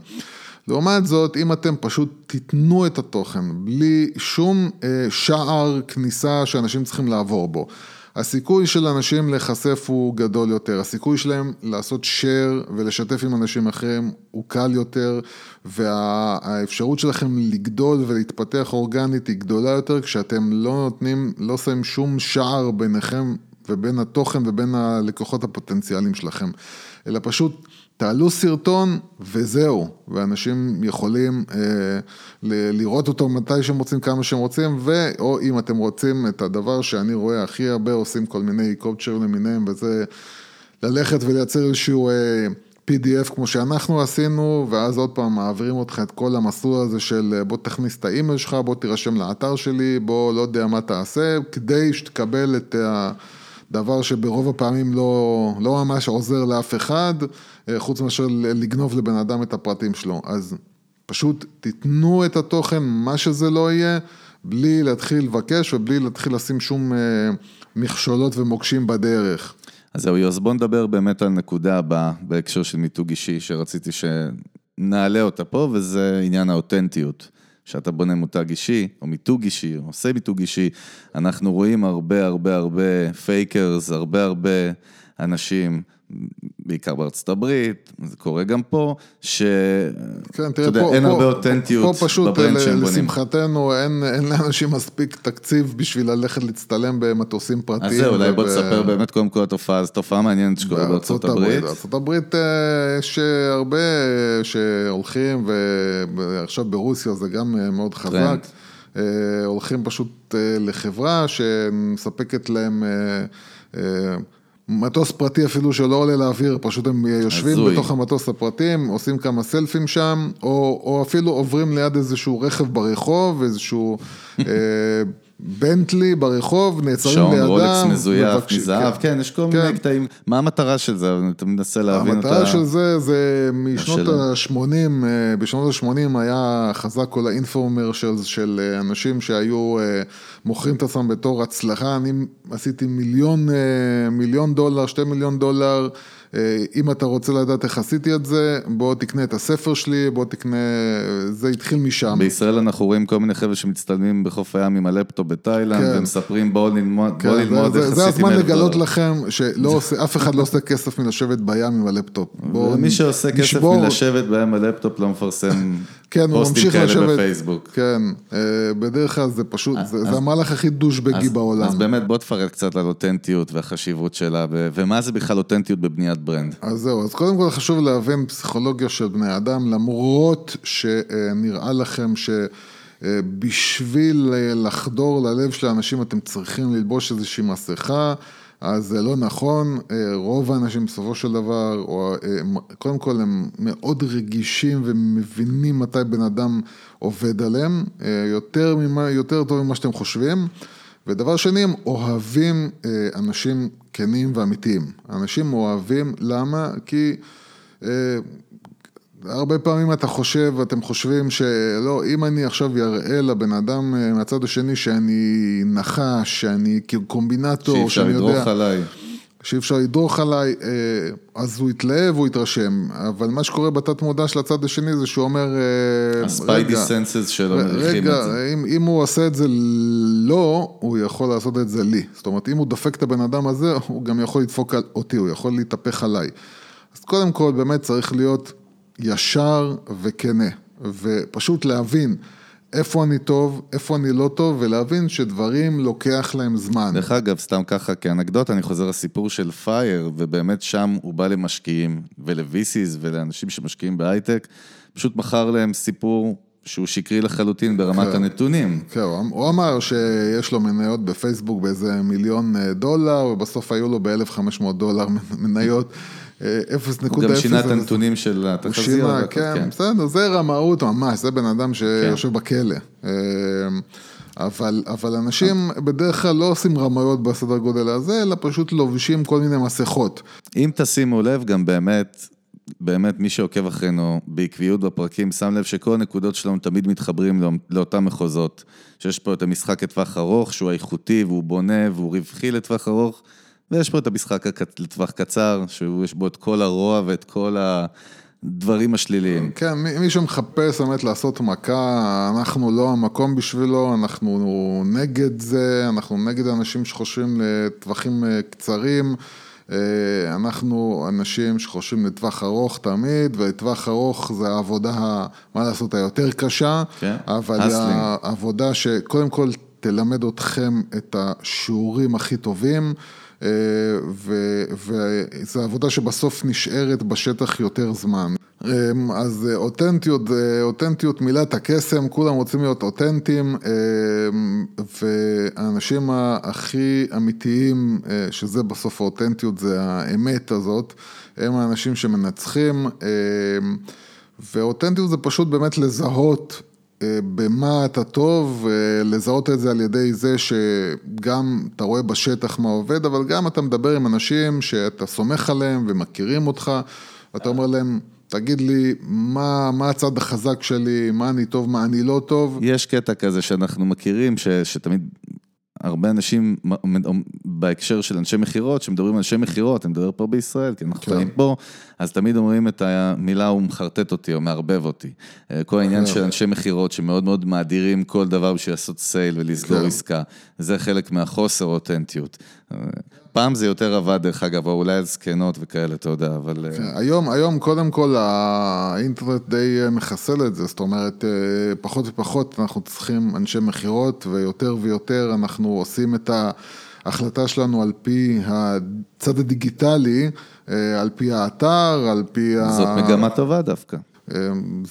לעומת זאת, אם אתם פשוט תיתנו את התוכן בלי שום אה, שער כניסה שאנשים צריכים לעבור בו, הסיכוי של אנשים להיחשף הוא גדול יותר, הסיכוי שלהם לעשות share ולשתף עם אנשים אחרים הוא קל יותר והאפשרות שלכם לגדול ולהתפתח אורגנית היא גדולה יותר כשאתם לא נותנים, לא שמים שום שער ביניכם ובין התוכן ובין הלקוחות הפוטנציאליים שלכם, אלא פשוט תעלו סרטון וזהו, ואנשים יכולים אה, לראות אותו מתי שהם רוצים, כמה שהם רוצים, ואו אם אתם רוצים את הדבר שאני רואה הכי הרבה עושים כל מיני קואוצ'ר למיניהם, וזה ללכת ולייצר איזשהו אה, PDF כמו שאנחנו עשינו, ואז עוד פעם מעבירים אותך את כל המסלול הזה של אה, בוא תכניס את האימייל שלך, בוא תירשם לאתר שלי, בוא לא יודע מה תעשה, כדי שתקבל את ה... דבר שברוב הפעמים לא, לא ממש עוזר לאף אחד, אה, חוץ מאשר לגנוב לבן אדם את הפרטים שלו. אז פשוט תיתנו את התוכן, מה שזה לא יהיה, בלי להתחיל לבקש ובלי להתחיל לשים שום אה, מכשולות ומוקשים בדרך. אז זהו, יוס, בוא נדבר באמת על נקודה הבאה בהקשר של מיתוג אישי, שרציתי שנעלה אותה פה, וזה עניין האותנטיות. שאתה בונה מותג אישי, או מיתוג אישי, או עושה מיתוג אישי, אנחנו רואים הרבה הרבה הרבה fakers, הרבה הרבה אנשים בעיקר בארצות הברית, זה קורה גם פה, שאתה כן, יודע, פה, אין פה, הרבה אותנטיות ב brand שהם בונים. לשמחתנו אין, אין לאנשים מספיק תקציב בשביל ללכת להצטלם במטוסים פרטיים. אז זהו, אולי בוא תספר באמת קודם כל התופעה, זו תופעה מעניינת שקורה בארצות הברית. בארצות הברית אה, יש הרבה שהולכים, ועכשיו ברוסיה זה גם אה, מאוד חזק. טרנד. אה, הולכים פשוט לחברה שמספקת להם מטוס פרטי אפילו שלא עולה לאוויר, פשוט הם יושבים הזוי. בתוך המטוס הפרטי, עושים כמה סלפי'ם שם, או, או אפילו עוברים ליד איזשהו רכב ברחוב, איזשהו אה, בנטלי ברחוב, נעצרים לידם. שעון רולקס מזויף מזהב, כן, כן, יש כל כן. מיני קטעים. מה המטרה של זה? אתה מנסה להבין אותה. המטרה של זה, זה משנות ה-80, אה, בשנות ה-80 היה חזק כל האינפורמרשלס של אה, אנשים שהיו אה, מוכרים את עצמם בתור הצלחה. אני עשיתי מיליון, מיליון דולר, שתי מיליון דולר. אה, אם אתה רוצה לדעת איך עשיתי את זה, בוא תקנה את הספר שלי, בוא תקנה, זה התחיל משם. בישראל אנחנו רואים כל מיני חבר'ה שמצטלמים בחוף הים עם הלפטופ בתאילנד, כן. ומספרים בואו ללמוד, כן, בוא ללמוד איך עשיתי זה הזמן לגלות לכם שאף אחד לא עושה כסף מלשבת בים עם הלפטופ. ומי שעושה כסף מלשבת בים עם הלפטופ לא מפרסם כן, פוסטים כאלה לשבת, בפייסבוק. כן, אה, בדרך כלל זה פשוט, אז, זה, זה המהלך הכי דושבגי בעולם. אז באמת בוא תפרט קצת על אותנטיות והחשיבות שלה, ומה זה בכלל אותנטיות בבניית brand. אז זהו, אז קודם כל חשוב להבין פסיכולוגיה של בני אדם, למרות שנראה לכם שבשביל לחדור ללב של האנשים אתם צריכים ללבוש איזושהי מסכה. אז זה לא נכון, רוב האנשים בסופו של דבר, או, קודם כל הם מאוד רגישים ומבינים מתי בן אדם עובד עליהם, יותר, ממה, יותר טוב ממה שאתם חושבים. ודבר שני, הם אוהבים אה, אנשים כנים ואמיתיים. אנשים אוהבים, למה? כי אה, הרבה פעמים אתה חושב, אתם חושבים שלא, אם אני עכשיו אראה לבן אדם אה, מהצד השני שאני נחש, שאני קומבינטור, שאני יודע... שאי אפשר לדרוך עליי. שאי אפשר לדרוך עליי, אה, אז הוא יתלהב, הוא יתרשם. אבל מה שקורה בתת מודע של הצד השני זה שהוא אומר, הספיידי סנסס שלו מריחים את זה. רגע, אם, אם הוא עושה את זה לא, הוא יכול לעשות את זה לי. זאת אומרת, אם הוא דופק את הבן אדם הזה, הוא גם יכול לדפוק אותי, הוא יכול להתהפך עליי. אז קודם כל, באמת צריך להיות ישר וכנה, ופשוט להבין. איפה אני טוב, איפה אני לא טוב, ולהבין שדברים לוקח להם זמן. דרך אגב, סתם ככה כאנקדוטה, אני חוזר לסיפור של פייר, ובאמת שם הוא בא למשקיעים, ול-VCs ולאנשים שמשקיעים בהייטק, פשוט מכר להם סיפור שהוא שקרי לחלוטין ברמת כן. הנתונים. כן, הוא אמ- אמר שיש לו מניות בפייסבוק באיזה מיליון אה, דולר, ובסוף היו לו ב-1,500 דולר מניות. אה, 0.0. הוא גם שינה את הנתונים של הוא התחזיות. שינה, והכל, כן, בסדר, זה רמאות ממש, זה בן אדם שיושב כן. בכלא. אה, אבל, אבל אנשים בדרך כלל לא עושים רמאויות בסדר גודל הזה, אלא פשוט לובשים כל מיני מסכות. אם תשימו לב, גם באמת, באמת מי שעוקב אחרינו בעקביות בפרקים, שם לב שכל הנקודות שלנו תמיד מתחברים לא- לאותם מחוזות. שיש פה את המשחק לטווח ארוך, שהוא איכותי והוא בונה והוא רווחי לטווח ארוך, ויש פה את המשחק לטווח קצר, שיש בו את כל הרוע ואת כל הדברים השליליים. כן, מי, מי שמחפש באמת לעשות מכה, אנחנו לא המקום בשבילו, אנחנו נגד זה, אנחנו נגד אנשים שחושבים לטווחים אה, קצרים. אה, אנחנו אנשים שחושבים לטווח ארוך תמיד, ולטווח ארוך זה העבודה, ה- מה לעשות, היותר קשה, כן, אבל הסלינג. העבודה שקודם כל תלמד אתכם את השיעורים הכי טובים, וזו עבודה שבסוף נשארת בשטח יותר זמן. אה, אז אה, אותנטיות, אותנטיות מילת הקסם, כולם רוצים להיות אותנטיים, אה, והאנשים הכי אמיתיים, אה, שזה בסוף האותנטיות, זה האמת הזאת, הם האנשים שמנצחים, אה, ואותנטיות זה פשוט באמת לזהות אה, במה אתה טוב, אה, לזהות את זה על ידי זה שגם אתה רואה בשטח מה עובד, אבל גם אתה מדבר עם אנשים שאתה סומך עליהם ומכירים אותך, ואתה אומר להם, תגיד לי, מה, מה הצד החזק שלי, מה אני טוב, מה אני לא טוב. יש קטע כזה שאנחנו מכירים, ש, שתמיד הרבה אנשים בהקשר של אנשי מכירות, שמדברים על אנשי מכירות, אני מדבר פה בישראל, כי אנחנו כן. חיים פה, אז תמיד אומרים את המילה הוא מחרטט אותי או מערבב אותי. אה, כל העניין של אנשי מכירות שמאוד מאוד מאדירים כל דבר בשביל לעשות סייל ולסגור כן. עסקה, זה חלק מהחוסר אותנטיות. פעם זה יותר עבד דרך אגב, או אולי זקנות וכאלה, אתה יודע, אבל... אה, היום, היום קודם כל האינטרנט די אה, מחסל את זה, זאת אומרת, אה, פחות ופחות אנחנו צריכים אנשי מכירות, ויותר ויותר אנחנו עושים את ההחלטה שלנו על פי הצד הדיגיטלי, על פי האתר, על פי ה... זאת מגמה טובה דווקא.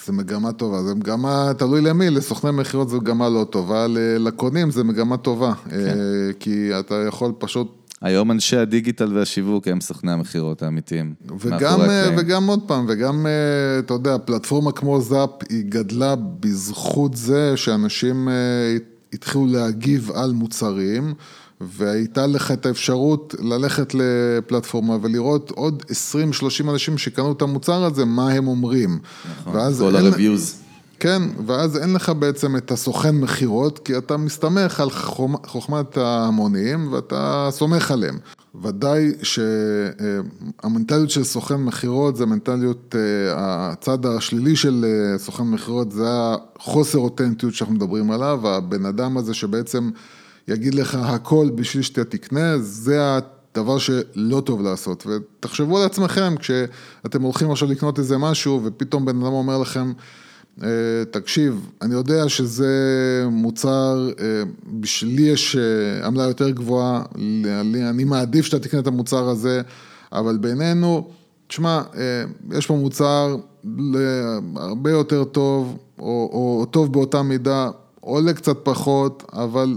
זה מגמה טובה, זה מגמה, תלוי למי, לסוכני מכירות זה מגמה לא טובה, לקונים זה מגמה טובה, כן. אה, כי אתה יכול פשוט היום אנשי הדיגיטל והשיווק הם סוכני המכירות האמיתיים. וגם, אה. וגם עוד פעם, וגם, אה, אתה יודע, פלטפורמה כמו זאפ, היא גדלה בזכות זה שאנשים התחילו להגיב על מוצרים, והייתה לך את האפשרות ללכת לפלטפורמה ולראות עוד 20-30 אנשים שקנו את המוצר הזה, מה הם אומרים. ואז כל ה-reviews. כן, ואז אין לך בעצם את הסוכן מכירות, כי אתה מסתמך על חוכמ- חוכמת ההמונים ואתה סומך עליהם. ודאי שהמנטליות של סוכן מכירות זה מנטליות, אה, הצד השלילי של אה, סוכן מכירות זה החוסר אותנטיות שאנחנו מדברים עליו, הבן אדם הזה שבעצם יגיד לך הכל בשביל שאתה תקנה, זה הדבר שלא טוב לעשות. ותחשבו על עצמכם, כשאתם הולכים עכשיו לקנות איזה משהו ופתאום בן אדם אומר לכם, אה, תקשיב, אני יודע שזה מוצר, אה, בשבילי יש אה, עמלה יותר גבוהה, אני מעדיף שאתה תקנה את המוצר הזה, אבל בינינו, תשמע, יש פה מוצר הרבה יותר טוב, או, או טוב באותה מידה, עולה קצת פחות, אבל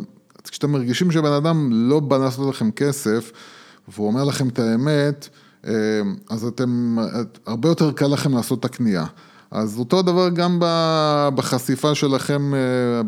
כשאתם מרגישים שבן אדם לא בא לעשות לכם כסף, והוא אומר לכם את האמת, אה, אז אתם, הרבה יותר קל לכם לעשות את הקנייה. אז אותו דבר גם בחשיפה שלכם, אה,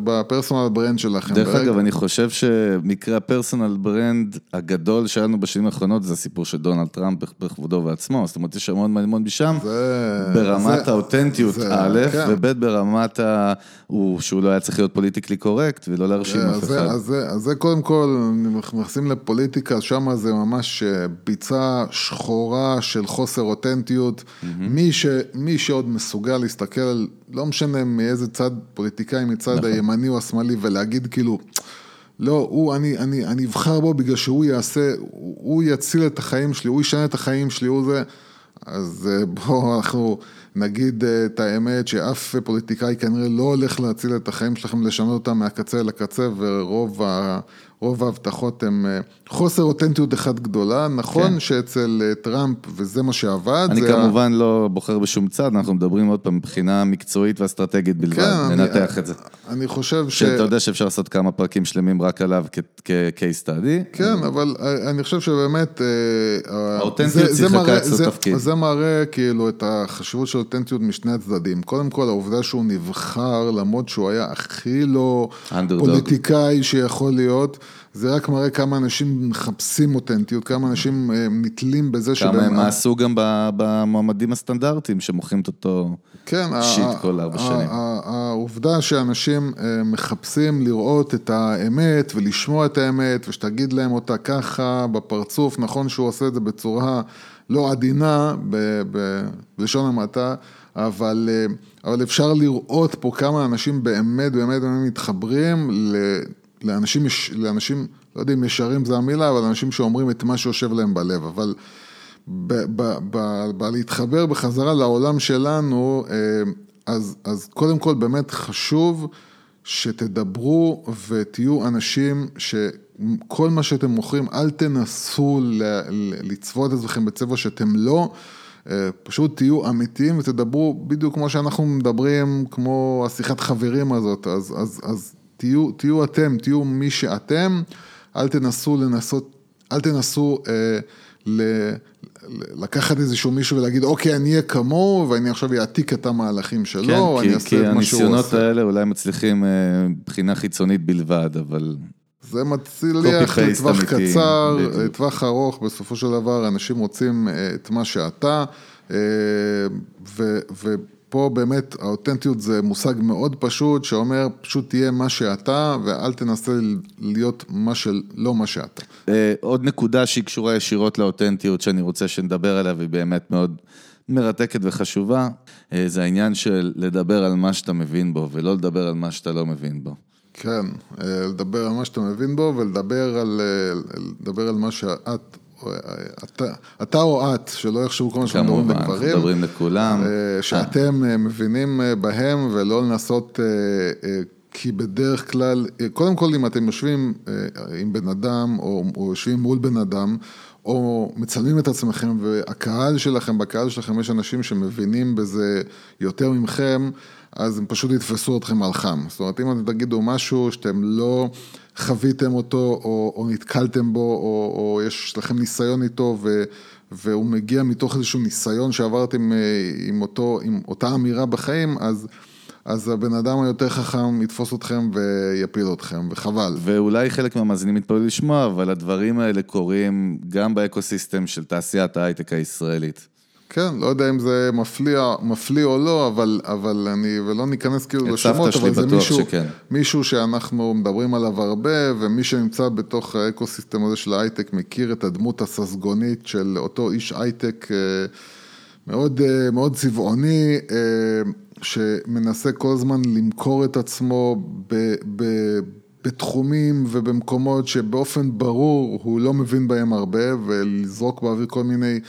ב personal brand שלכם. דרך ברגע- אגב, אני חושב שמקרה ה personal brand הגדול שהיה לנו בשנים האחרונות זה הסיפור של דונלד טראמפ בכבודו ובעצמו, זאת אומרת, יש המון המון משם, זה- ברמת זה- האותנטיות זה- א', כן. וב' ברמת ה... הוא- שהוא לא היה צריך להיות פוליטיקלי קורקט ולא להרשים אז אף אחד. אז, זה, אז זה קודם כל, נכנסים לפוליטיקה, שם זה ממש אה, ביצה שחורה של חוסר אותנטיות. מי, ש, מי שעוד מסוגל להסתכל, על- לא משנה מאיזה צד פוליטיקאי, מצד נכון. הימני או השמאלי, ולהגיד כאילו, לא, הוא, אני, אני, אני אבחר בו בגלל שהוא יעשה, הוא, הוא יציל את החיים שלי, הוא ישנה את החיים שלי, הוא זה... אז אה, בואו אנחנו נגיד אה, את האמת שאף פוליטיקאי כנראה לא הולך להציל את החיים שלכם, לשנות אותם מהקצה לקצה, ורוב ה... רוב ההבטחות הן אה, חוסר אותנטיות אחת גדולה. נכון כן. שאצל אה, טראמפ, וזה מה שעבד, אני כמובן ה... לא בוחר בשום צד, אנחנו מדברים עוד פעם מבחינה מקצועית ואסטרטגית בלבד, כן, ננתח אני, את זה. אני חושב ש... שאתה יודע שאפשר לעשות כמה פרקים שלמים רק עליו כ-case study. כן, אבל אה, אני חושב שבאמת... האותנטיות שיחקה אצלו תפקיד. זה מראה כאילו את החשיבות של אותנטיות משני הצדדים. קודם כל, העובדה שהוא נבחר, למרות שהוא היה הכי לא פוליטיקאי שיכול להיות. זה רק מראה כמה אנשים מחפשים אותנטיות, כמה אנשים אה, נתלים בזה שבהם... כמה הם עשו גם במועמדים הסטנדרטיים שמוכרים את אותו כן, שיט כל ארבע שנים. העובדה שאנשים אה, מחפשים לראות את האמת ולשמוע את האמת ושתגיד להם אותה ככה בפרצוף, נכון שהוא עושה את זה בצורה לא עדינה, בלשון המעטה, אבל, אה, אבל אפשר לראות פה כמה אנשים באמת באמת באמת מתחברים לאנשים, לאנשים, לא יודע אם ישרים זה המילה, אבל אנשים שאומרים את מה שיושב להם בלב, אבל בלהתחבר בחזרה לעולם שלנו, אה, אז, אז קודם כל באמת חשוב שתדברו ותהיו אנשים שכל מה שאתם מוכרים, אל תנסו לצבוע את עצמכם בצבע שאתם לא. אה, פשוט תהיו אמיתיים ותדברו בדיוק כמו שאנחנו מדברים, כמו השיחת חברים הזאת, אז, אז, אז תהיו, תהיו אתם, תהיו מי שאתם, אל תנסו לנסות, אל תנסו אה, ל, לקחת איזשהו מישהו ולהגיד, אוקיי, אני אהיה כמוהו, ואני עכשיו אעתיק את המהלכים שלו, כן, או אני אעשה את מה שהוא עושה. כי הניסיונות האלה אולי מצליחים אה, מבחינה חיצונית בלבד, אבל... זה מצליח לטווח קצר, לטווח ארוך, בסופו של דבר אנשים רוצים אה, את מה שאתה, אה, ו... ו פה באמת האותנטיות זה מושג מאוד פשוט, שאומר פשוט תהיה מה שאתה ואל תנסה להיות מה של לא מה שאתה. אה, עוד נקודה שהיא קשורה ישירות לאותנטיות שאני רוצה שנדבר עליה והיא באמת מאוד מרתקת וחשובה, אה, זה העניין של לדבר על מה שאתה מבין בו ולא לדבר על מה שאתה לא מבין בו. כן, אה, לדבר על מה שאתה מבין בו ולדבר על, לדבר על מה שאת אתה, אתה או את, שלא יחשבו כל מה שאנחנו מדברים לגברים. כמובן, מדברים לכולם. אה, שאתם אה, מבינים אה, בהם ולא לנסות, כי בדרך כלל, קודם כל אם אתם יושבים עם בן אדם או, או יושבים מול בן אדם, או מצלמים את עצמכם והקהל שלכם, בקהל שלכם יש אנשים שמבינים בזה יותר ממכם, אז הם פשוט יתפסו אתכם על חם. זאת אומרת, אם אתם תגידו משהו שאתם לא חוויתם אותו, או, או נתקלתם בו, או, או יש לכם ניסיון איתו, ו, והוא מגיע מתוך איזשהו ניסיון שעברתם אה, עם, אותו, עם אותה אמירה בחיים, אז... אז הבן אדם היותר חכם יתפוס אתכם ויפיל אתכם, וחבל. ואולי חלק מהמאזינים יתפלאו לשמוע, אבל הדברים האלה קורים גם באקוסיסטם של תעשיית ההייטק הישראלית. כן, לא יודע אם זה מפליע, מפליא או לא, אבל, אבל אני, ולא ניכנס כאילו לשמות, אבל זה מישהו, שכן. מישהו שאנחנו מדברים עליו הרבה, ומי שנמצא בתוך האקוסיסטם הזה של ההייטק מכיר את הדמות הססגונית של אותו איש הייטק אה, מאוד, אה, מאוד צבעוני, אה, שמנסה כל הזמן למכור את עצמו ב... ב בתחומים ובמקומות שבאופן ברור הוא לא מבין בהם הרבה ולזרוק באוויר כל מיני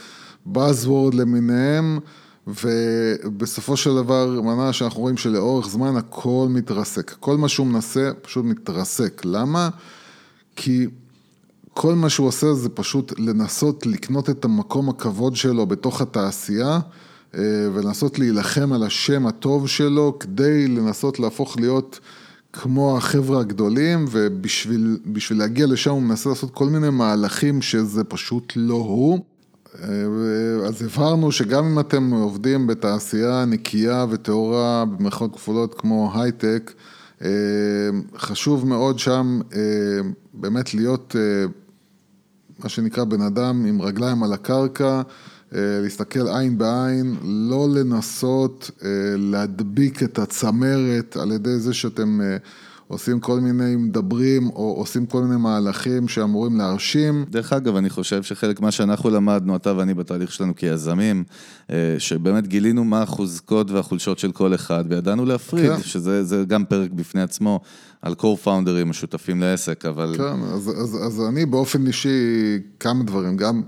Buzzword למיניהם, ובסופו של דבר, מנה שאנחנו רואים שלאורך זמן הכל מתרסק. כל מה שהוא מנסה פשוט מתרסק. למה? כי כל מה שהוא עושה זה פשוט לנסות לקנות את המקום הכבוד שלו בתוך התעשייה, אה, ולנסות להילחם על השם הטוב שלו, כדי לנסות להפוך להיות כמו החבר'ה הגדולים, ובשביל להגיע לשם הוא מנסה לעשות כל מיני מהלכים שזה פשוט לא הוא. אה, אז הבהרנו שגם אם אתם עובדים בתעשייה נקייה וטהורה במרכאות כפולות כמו הייטק, אה, חשוב מאוד שם אה, באמת להיות מה שנקרא בן אדם עם רגליים על הקרקע, להסתכל עין בעין, לא לנסות להדביק את הצמרת על ידי זה שאתם עושים כל מיני מדברים או עושים כל מיני מהלכים שאמורים להרשים. דרך אגב, אני חושב שחלק מה שאנחנו למדנו, אתה ואני בתהליך שלנו כיזמים, אה, שבאמת גילינו מה החוזקות והחולשות של כל אחד, וידענו להפריד, כן. שזה גם פרק בפני עצמו, על co-founders השותפים לעסק, אבל... כן, אז, אז, אז אני באופן אישי, כמה דברים, גם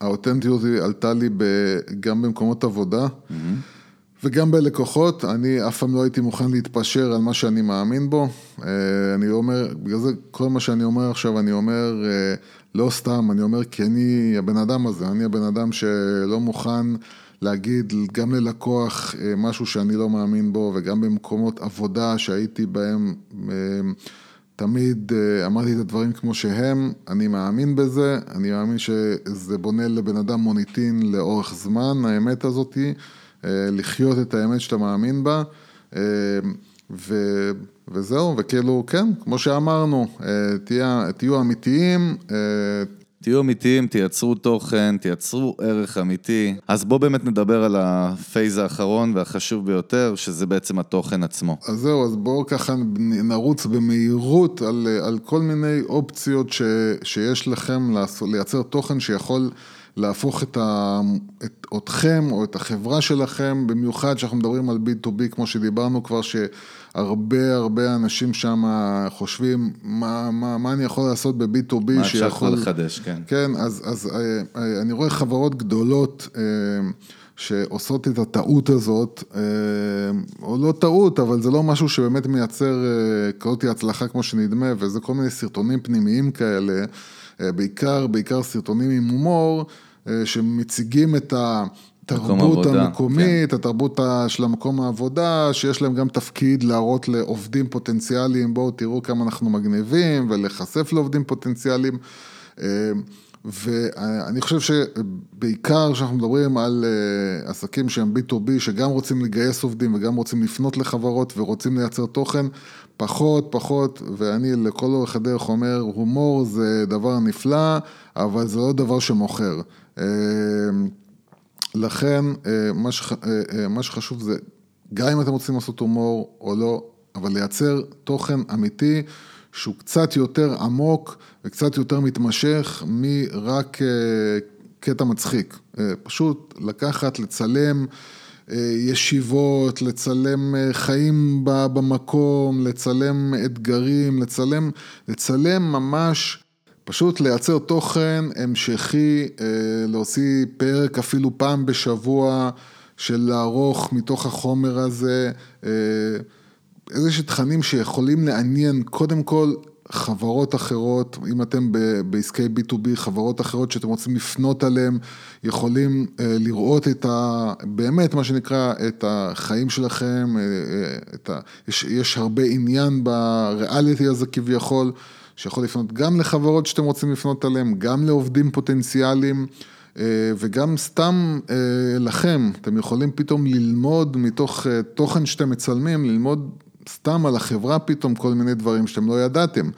האותנטיות עלתה לי ב, גם במקומות עבודה. Mm-hmm. וגם בלקוחות, אני אף פעם לא הייתי מוכן להתפשר על מה שאני מאמין בו. אה, אני אומר, בגלל זה כל מה שאני אומר עכשיו, אני אומר אה, לא סתם, אני אומר כי אני הבן אדם הזה, אני הבן אדם שלא מוכן להגיד גם ללקוח אה, משהו שאני לא מאמין בו, וגם במקומות עבודה שהייתי בהם, תמיד אמרתי את הדברים כמו שהם, אני מאמין בזה, אני מאמין שזה בונה לבן אדם מוניטין לאורך זמן, האמת הזאתי. אה, לחיות את האמת שאתה מאמין בה, אה, ו, וזהו, וכאילו, כן, כמו שאמרנו, אה, תהיה, תהיו אמיתיים. תהיו אמיתיים, תייצרו תוכן, תייצרו ערך אמיתי. אז בואו באמת נדבר על הפייז האחרון והחשוב ביותר, שזה בעצם התוכן עצמו. אז זהו, אז בואו ככה נרוץ במהירות על, על כל מיני אופציות ש, שיש לכם לייצר תוכן שיכול... להפוך את, ה, את אתכם או את החברה שלכם, במיוחד שאנחנו מדברים על B2B, כמו שדיברנו כבר, שהרבה הרבה אנשים שם חושבים, מה, מה, מה אני יכול לעשות ב-B2B מה אפשר כבר לחדש, כן. כן, אז, אז אה, אה, אני רואה חברות גדולות. אה, שעושות את הטעות הזאת, או לא טעות, אבל זה לא משהו שבאמת מייצר כזאת הצלחה כמו שנדמה, וזה כל מיני סרטונים פנימיים כאלה, בעיקר, בעיקר סרטונים עם הומור, אה, שמציגים את התרבות המקומית, כן. התרבות של המקום העבודה, שיש להם גם תפקיד להראות לעובדים פוטנציאליים, בואו תראו כמה אנחנו מגניבים, ולהיחשף לעובדים פוטנציאליים. ואני חושב שבעיקר כשאנחנו מדברים על אה, עסקים שהם B2B, שגם רוצים לגייס עובדים וגם רוצים לפנות לחברות ורוצים לייצר תוכן, פחות, פחות, ואני לכל אורך הדרך אומר, הומור זה דבר נפלא, אבל זה לא דבר שמוכר. אה, לכן, אה, מה, שח, מה שחשוב זה, גם אם אתם רוצים לעשות הומור או לא, אבל לייצר תוכן אמיתי. שהוא קצת יותר עמוק וקצת יותר מתמשך מרק אה, קטע מצחיק. אה, פשוט לקחת, לצלם אה, ישיבות, לצלם חיים במקום, לצלם אתגרים, לצלם, לצלם ממש, פשוט לייצר תוכן המשכי, להוציא פרק אפילו פעם בשבוע של לערוך מתוך החומר הזה. איזה שתכנים שיכולים לעניין קודם כל חברות אחרות, אם אתם בעסקי B2B, חברות אחרות שאתם רוצים לפנות עליהן, יכולים אה, לראות את ה... באמת, מה שנקרא, את החיים שלכם, אה, אה, את ה, יש, יש הרבה עניין בריאליטי הזה כביכול, שיכול לפנות גם לחברות שאתם רוצים לפנות עליהן, גם לעובדים פוטנציאליים. וגם סתם לכם, אתם יכולים פתאום ללמוד מתוך תוכן שאתם מצלמים, ללמוד סתם על החברה פתאום כל מיני דברים שאתם לא ידעתם.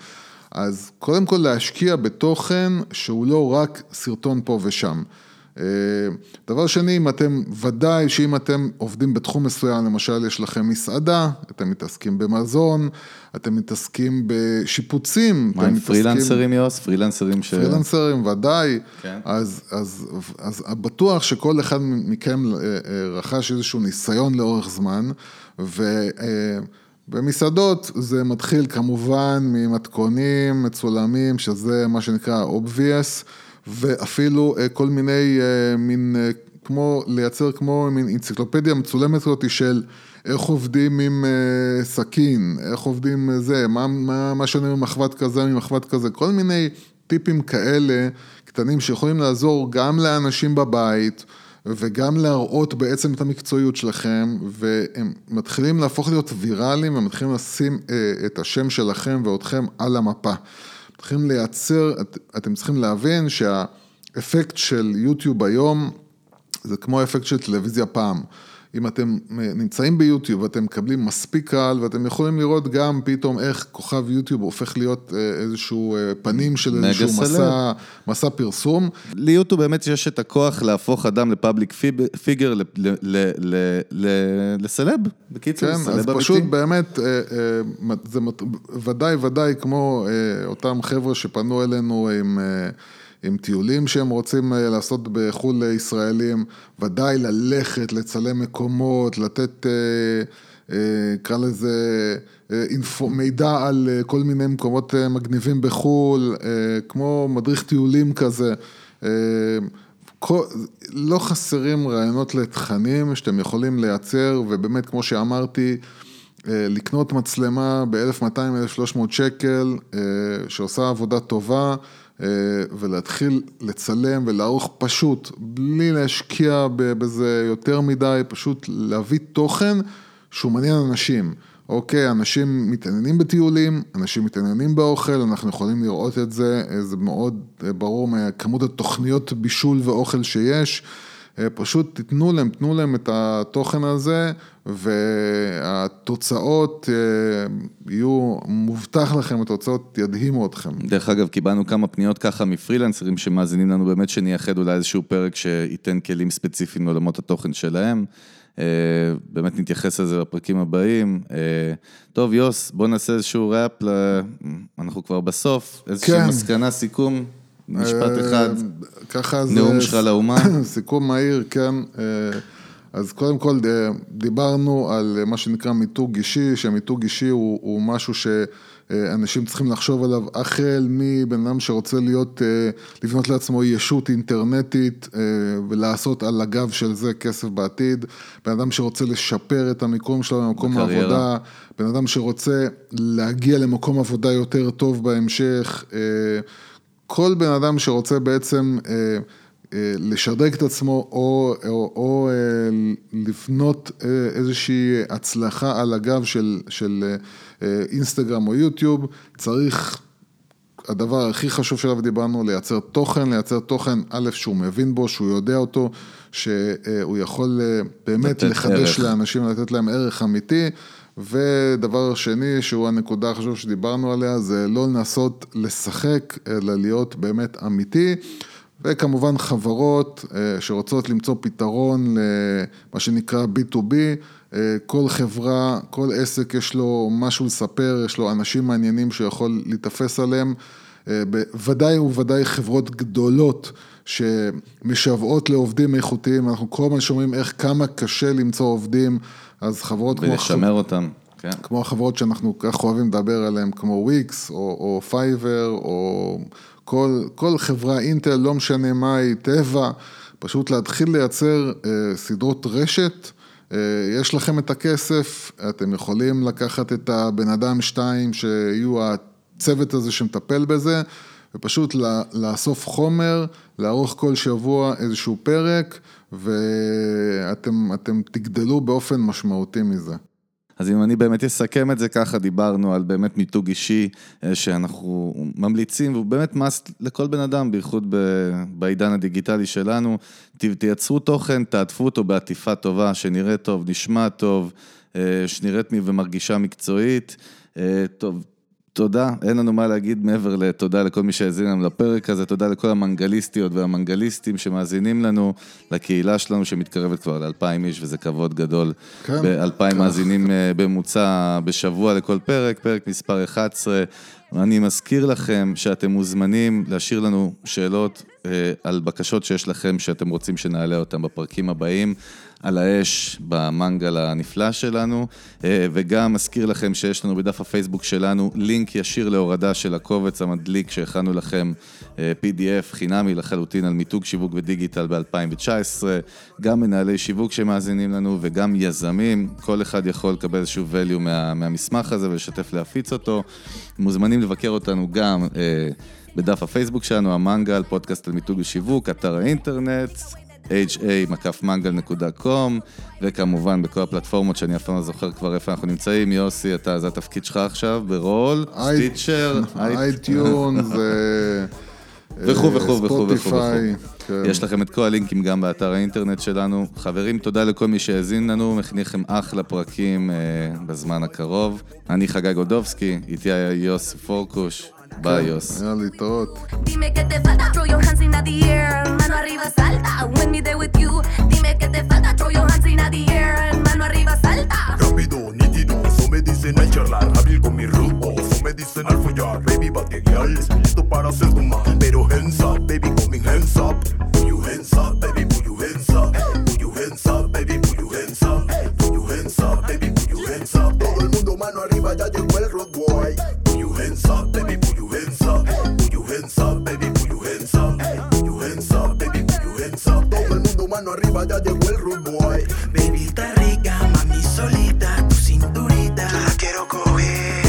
אז קודם כל להשקיע בתוכן שהוא לא רק סרטון פה ושם. אה, דבר שני, אם אתם, ודאי שאם אתם עובדים בתחום מסוים, למשל יש לכם מסעדה, אתם מתעסקים במזון, אתם מתעסקים בשיפוצים. מה עם פרילנסרים יוס? פרילנסרים ש... פרילנסרים, ודאי. כן. אז, אז, אז, אז בטוח שכל אחד מכם אה, אה, רכש איזשהו ניסיון לאורך זמן, ו... במסעדות זה מתחיל כמובן ממתכונים מצולמים, שזה מה שנקרא obvious, ואפילו אה, כל מיני אה, מין, אה, כמו, לייצר כמו מין אנציקלופדיה מצולמת כזאת של איך עובדים עם סכין, איך עובדים זה, מה, מה, מה שונה ממחבת כזה ממחבת כזה, כל מיני טיפים כאלה קטנים שיכולים לעזור גם לאנשים בבית. וגם להראות בעצם את המקצועיות שלכם, והם מתחילים להפוך להיות ויראליים, ומתחילים לשים אה, את השם שלכם ואותכם על המפה. מתחילים לייצר, את, אתם צריכים להבין שהאפקט של יוטיוב היום, זה כמו האפקט של טלוויזיה פעם. אם אתם אה, נמצאים ביוטיוב ואתם מקבלים מספיק קהל ואתם יכולים לראות גם פתאום איך כוכב יוטיוב הופך להיות אה, איזשהו אה, פנים של איזשהו מסע, מסע פרסום. ליוטיוב באמת יש את הכוח להפוך אדם לפאבליק פיגר, לסלב, בקיצור, כן, סלב אמיתי. כן, אז פשוט באמת, זה ודאי ודאי כמו אותם חבר'ה שפנו אלינו עם... עם טיולים שהם רוצים אה, לעשות בחו"ל לישראלים, ודאי ללכת, לצלם מקומות, לתת, נקרא אה, אה, לזה, אינפו, מידע על כל מיני מקומות מגניבים בחו"ל, כמו מדריך טיולים כזה. כל, לא חסרים רעיונות לתכנים שאתם יכולים לייצר, ובאמת, כמו שאמרתי, לקנות מצלמה ב-1200-1300 שקל, שעושה עבודה טובה, ולהתחיל לצלם ולערוך פשוט, בלי להשקיע בזה יותר מדי, פשוט להביא תוכן שהוא מעניין אנשים. אוקיי, אנשים מתעניינים בטיולים, אנשים מתעניינים באוכל, אנחנו יכולים לראות את זה, זה מאוד ברור מכמות התוכניות בישול ואוכל שיש. פשוט תיתנו להם, תנו להם את התוכן הזה, והתוצאות יהיו, מובטח לכם, התוצאות ידהימו אתכם. דרך אגב, קיבלנו כמה פניות ככה מפרילנסרים שמאזינים לנו באמת שנייחד אולי איזשהו פרק שייתן כלים ספציפיים לעולמות התוכן שלהם. באמת נתייחס לזה בפרקים הבאים. טוב, יוס, בוא נעשה איזשהו ראפ, אנחנו כבר בסוף, איזושהי כן. מסקנה, סיכום. משפט אחד, ככה זה... נאום שלך לאומה. סיכום מהיר, כן. אז קודם כל דיברנו על מה שנקרא מיתוג אישי, שמיתוג אישי הוא, הוא משהו שאנשים צריכים לחשוב עליו החל מבן אדם שרוצה להיות, לבנות לעצמו ישות אינטרנטית ולעשות על הגב של זה כסף בעתיד, בן אדם שרוצה לשפר את המיקום שלו במקום העבודה, בן אדם שרוצה להגיע למקום עבודה יותר טוב בהמשך. כל בן אדם שרוצה בעצם אה, אה, לשדרג את עצמו או, או, או אה, לבנות איזושהי הצלחה על הגב של, של אינסטגרם או יוטיוב, צריך, הדבר הכי חשוב שעליו דיברנו, לייצר תוכן, לייצר תוכן, א', שהוא מבין בו, שהוא יודע אותו, שהוא יכול באמת לחדש ערך. לאנשים, לתת להם ערך אמיתי. ודבר שני, שהוא הנקודה החשובה שדיברנו עליה, זה לא לנסות לשחק, אלא להיות באמת אמיתי. וכמובן חברות אה, שרוצות למצוא פתרון למה שנקרא B2B, אה, כל חברה, כל עסק יש לו משהו לספר, יש לו אנשים מעניינים שהוא יכול להיתפס עליהם, אה, בוודאי ובוודאי חברות גדולות שמשוועות לעובדים איכותיים, אנחנו כל הזמן שומעים איך כמה קשה למצוא עובדים, אז חברות כמו... ולשמר אותם, כן. כמו החברות שאנחנו כל כך אוהבים לדבר עליהן, כמו וויקס, או, או פייבר, או כל, כל חברה, אינטל, לא משנה מה היא, טבע, פשוט להתחיל לייצר אה, סדרות רשת. אה, יש לכם את הכסף, אתם יכולים לקחת את הבן אדם שתיים שיהיו הצוות הזה שמטפל בזה, ופשוט לאסוף חומר, לערוך כל שבוע איזשהו פרק, ואתם תגדלו באופן משמעותי מזה. אז אם אני באמת אסכם את זה ככה, דיברנו על באמת מיתוג אישי אה, שאנחנו ממליצים, והוא באמת מס לכל בן אדם, בייחוד בעידן הדיגיטלי שלנו. תייצרו תוכן, תעטפו אותו בעטיפה טובה, שנראה טוב, נשמע טוב, אה, שנראית ומרגישה מקצועית. אה, טוב, תודה, אין לנו מה להגיד מעבר לתודה לכל מי שהאזין לנו לפרק הזה, תודה לכל המנגליסטיות והמנגליסטים שמאזינים לנו, לקהילה שלנו שמתקרבת כבר לאלפיים איש, וזה כבוד גדול. כן. באלפיים מאזינים אה, בממוצע בשבוע לכל פרק, פרק מספר 11. אני מזכיר לכם שאתם מוזמנים להשאיר לנו שאלות אה, על בקשות שיש לכם, שאתם רוצים שנעלה אותן בפרקים הבאים. על האש במנגל הנפלא שלנו, אה, וגם מזכיר לכם שיש לנו בדף הפייסבוק שלנו לינק ישיר להורדה של הקובץ המדליק שהכנו לכם אה, PDF חינמי לחלוטין על מיתוג שיווק ודיגיטל ב-2019, גם מנהלי שיווק שמאזינים לנו וגם יזמים, כל אחד יכול לקבל איזשהו value מה, מהמסמך הזה ולשתף להפיץ אותו. מוזמנים לבקר אותנו גם אה, בדף הפייסבוק שלנו, המנגל, פודקאסט על מיתוג ושיווק, אתר האינטרנט, ha מקף mangal.com וכמובן בכל הפלטפורמות שאני אף פעם לא זוכר כבר איפה אנחנו נמצאים. יוסי, אתה, זה התפקיד שלך עכשיו ברול, Stitcher, iTunes, וכו' וכו' וכו' וכו'. יש לכם את כל הלינקים גם באתר האינטרנט שלנו. חברים, תודה לכל מי שהאזין לנו, מכין לכם אחלה פרקים אה, בזמן הקרוב. אני חגי גודובסקי, איתי היה יוסי פורקוש. ביי, יוס. יאללה, להתראות. Dicen al charlar, abrir con mi rumbo. Eso me dicen al follar, baby, bate girl. Listo para hacer tu mal, pero hands up, baby, coming hands up. Put your hands up, baby, put your hands up. Put your hands up, baby, put your hands up. Put your hands up, baby, put your hands up. Todo el mundo mano arriba, ya llegó el road boy. Put your hands up, baby, put your hands up. Put your hands up, baby, your hands todo el mundo mano arriba, ya llegó el rude boy. Baby está rica, mami solita, tu cinturita, la quiero coger.